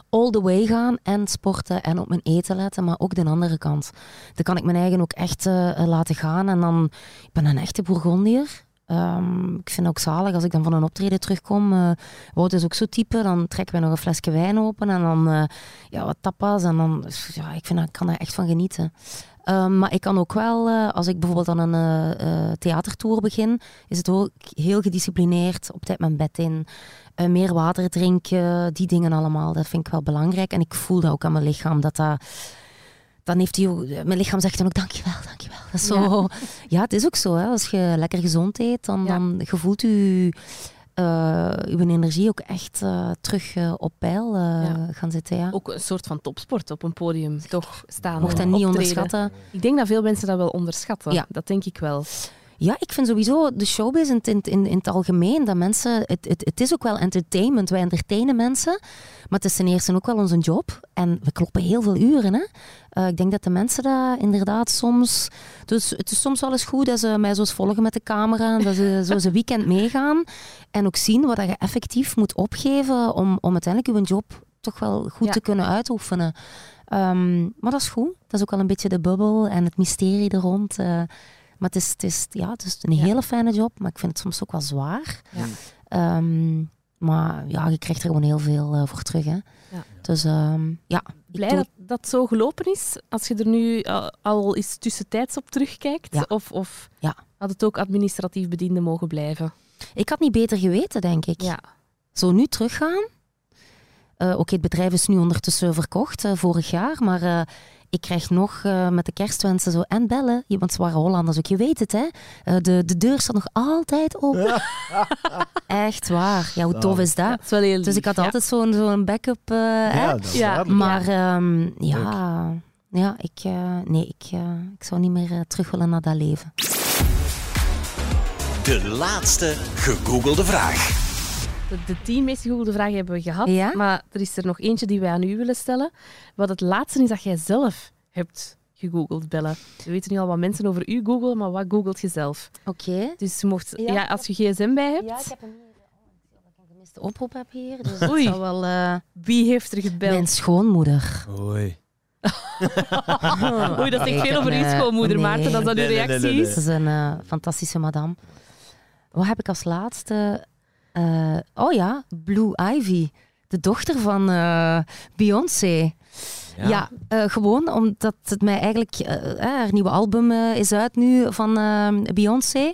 all the way gaan en sporten en op mijn eten letten, maar ook de andere kant. Dan kan ik mijn eigen ook echt eh, laten gaan. En dan, ik ben een echte Bourgondier. Ehm, ik vind het ook zalig als ik dan van een optreden terugkom. eh Wout is ook zo type. Dan trekken we nog een flesje wijn open en dan ja, wat tapas. En dan, ja, ik, vind, ik kan daar echt van genieten. Ehm, maar ik kan ook wel, eh, als ik bijvoorbeeld aan een eh, eh, theatertour begin, is het ook heel gedisciplineerd, op tijd mijn bed in, meer water drinken, die dingen allemaal. Dat vind ik wel belangrijk. En ik voel dat ook aan mijn lichaam, dat dat... Dan heeft hij mijn lichaam zegt dan ook dankjewel, dankjewel. Dat is zo, ja. het is ook zo. Hè. Als je lekker gezond eet, dan, Ja. dan gevoelt u eh, uw energie ook echt eh, terug eh, op peil eh, Ja. gaan zitten. Ja. Ook een soort van topsport op een podium, toch staan. Mocht dat niet optreden. onderschatten. Ik denk dat veel mensen dat wel onderschatten. Ja. Dat denk ik wel. Ja, ik vind sowieso de showbiz in, het- in, in, in het algemeen, dat mensen, het, het, het is ook wel entertainment, wij entertainen mensen, maar het is ten eerste ook wel onze job en we kloppen heel veel uren. Hè? Eh, ik denk dat de mensen dat inderdaad soms, dus het is soms wel eens goed dat ze mij zo eens volgen met de camera, en dat ze zo een weekend meegaan en ook zien wat dat je effectief moet opgeven om, om uiteindelijk je job toch wel goed Ja. te kunnen uitoefenen. Ehm, maar dat is goed. Dat is ook wel een beetje de bubbel en het mysterie er rond. eh. Maar het is, het, is, ja, het is een Ja. hele fijne job, maar ik vind het soms ook wel zwaar. Ja. Ehm, maar ja, je krijgt er gewoon heel veel eh, voor terug. Hè. Ja. Dus ehm, ja, Blij doe- dat dat zo gelopen is. Als je er nu eh, al eens tussentijds op terugkijkt. Ja. Of, of Ja. had het ook administratief bediende mogen blijven? ik had niet beter geweten, denk ik. Ja. Zo nu teruggaan. Eh, Oké, het bedrijf is nu ondertussen verkocht, vorig jaar. Maar ik krijg nog eh, met de kerstwensen zo en bellen. Je- Want ze waren Hollanders ook, je weet het hè. Eh, de, de deur staat nog altijd open. Echt waar. Ja, hoe tof is dat? dat is wel heel Dus ik had ja. altijd zo'n zo'n backup. eh, hè? Ja, dat is Ja. Maar ehm, ja, ja, ik, eh, nee, ik, ik zou niet meer terug willen naar dat leven. De laatste gegoogelde vraag. De, de tien meest gegoogelde vragen hebben we gehad. Ja? Maar er is er nog eentje die wij aan u willen stellen. Wat het laatste is dat jij zelf hebt gegoogeld, Belle. We weten nu al wat mensen over u googelen, maar wat googelt je zelf? Oké. Dus je mocht, Ja. ja. als je gsm bij hebt, Ja, ik heb hem hier. Oh, ik een gemiste oproep heb hier. Dus dat Oei. zou wel... eh, wie heeft er gebeld? mijn schoonmoeder. Oei. Oei, dat Ik zegt veel over uw een, eh, schoonmoeder, nee. Maarten. Dat is dat uw Nee, nee, nee, reactie nee, is. Dat is een eh, fantastische madame. Wat heb ik als laatste? Eh, oh ja, Blue Ivy. De dochter van eh, Beyoncé. Ja, eh, gewoon omdat het mij eigenlijk... haar nieuwe album is uit nu van Beyoncé.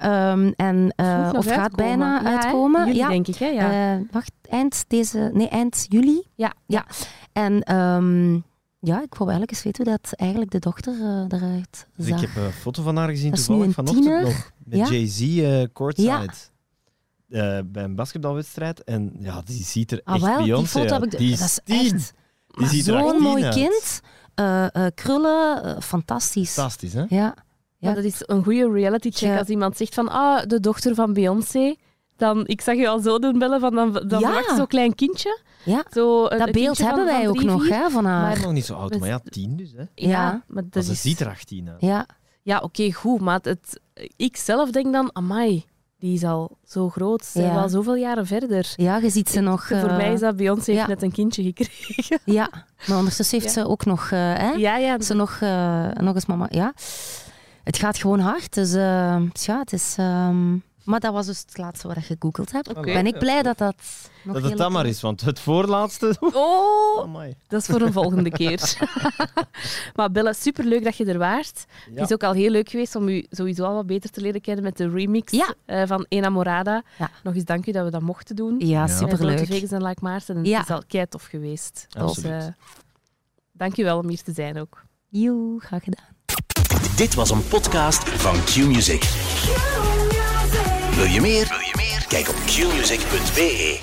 Ehm, en, eh, of gaat uitkomen. bijna Ja, uitkomen. Juli, ja. denk ik, hè? Ja. Eh, wacht, eind deze... Nee, eind juli. Ja. ja. En ehm, ja, ik wou eigenlijk eens weten hoe dat eigenlijk de dochter eh, eruit Dus zag. ik heb een foto van haar gezien toevallig vanochtend nog. Met Ja. Jay-Z eh courtside. Ja. Eh, bij een basketbalwedstrijd. En ja, die ziet er Ah, echt wel, die Beyoncé foto heb uit. ik... Die dat is tien. echt... Die er Zo'n mooi uit. kind. Eh, eh, krullen, eh, fantastisch. Fantastisch, hè? Ja. Ja, dat is een goede reality check. Ja. Als iemand zegt van, ah, de dochter van Beyoncé. Dan, ik zag je al zo doen bellen, van, dan, dan Ja. zo'n klein kindje. Ja. Zo, een- Dat beeld hebben wij van ook nog hè, van haar. Maar nog niet zo oud, maar ja, tien dus, hè? Ja, Ja. maar Maar dat ze is... ziet er 18 uit. Ja. Ja, oké, goed. Maar het, ik zelf denk dan, amai, die is al zo groot. Ze zijn Ja. wel zoveel jaren verder. ja, je ziet ze nog... Voor eh, mij is dat Beyoncé heeft ja. net een kindje gekregen. Ja, maar ondertussen heeft Ja. ze ook nog... eh, hè? Ja, ja. Ze nog, eh, nog eens mama... Ja. Het gaat gewoon hard, dus eh, ja, het is... ehm, Maar dat was dus het laatste wat ik gegoogeld heb. Ben ik blij dat dat nog Dat het dan maar is, want het voorlaatste... Oh, Amai. dat is voor een volgende keer. maar Bella, superleuk dat je er waart. Het is ook al heel leuk geweest om u sowieso al wat beter te leren kennen met de remix Ja. eh, van Enamorada. Ja. Nog eens dank u dat we dat mochten doen. Ja, superleuk. Grote Vegas en Like Maarten. En Ja. Het is al kei tof geweest. Dus, eh, dank u wel om hier te zijn ook. Joe, graag gedaan. Dit was een podcast van Q-Music. Wil je meer? Wil je meer? Kijk op qmusic.be.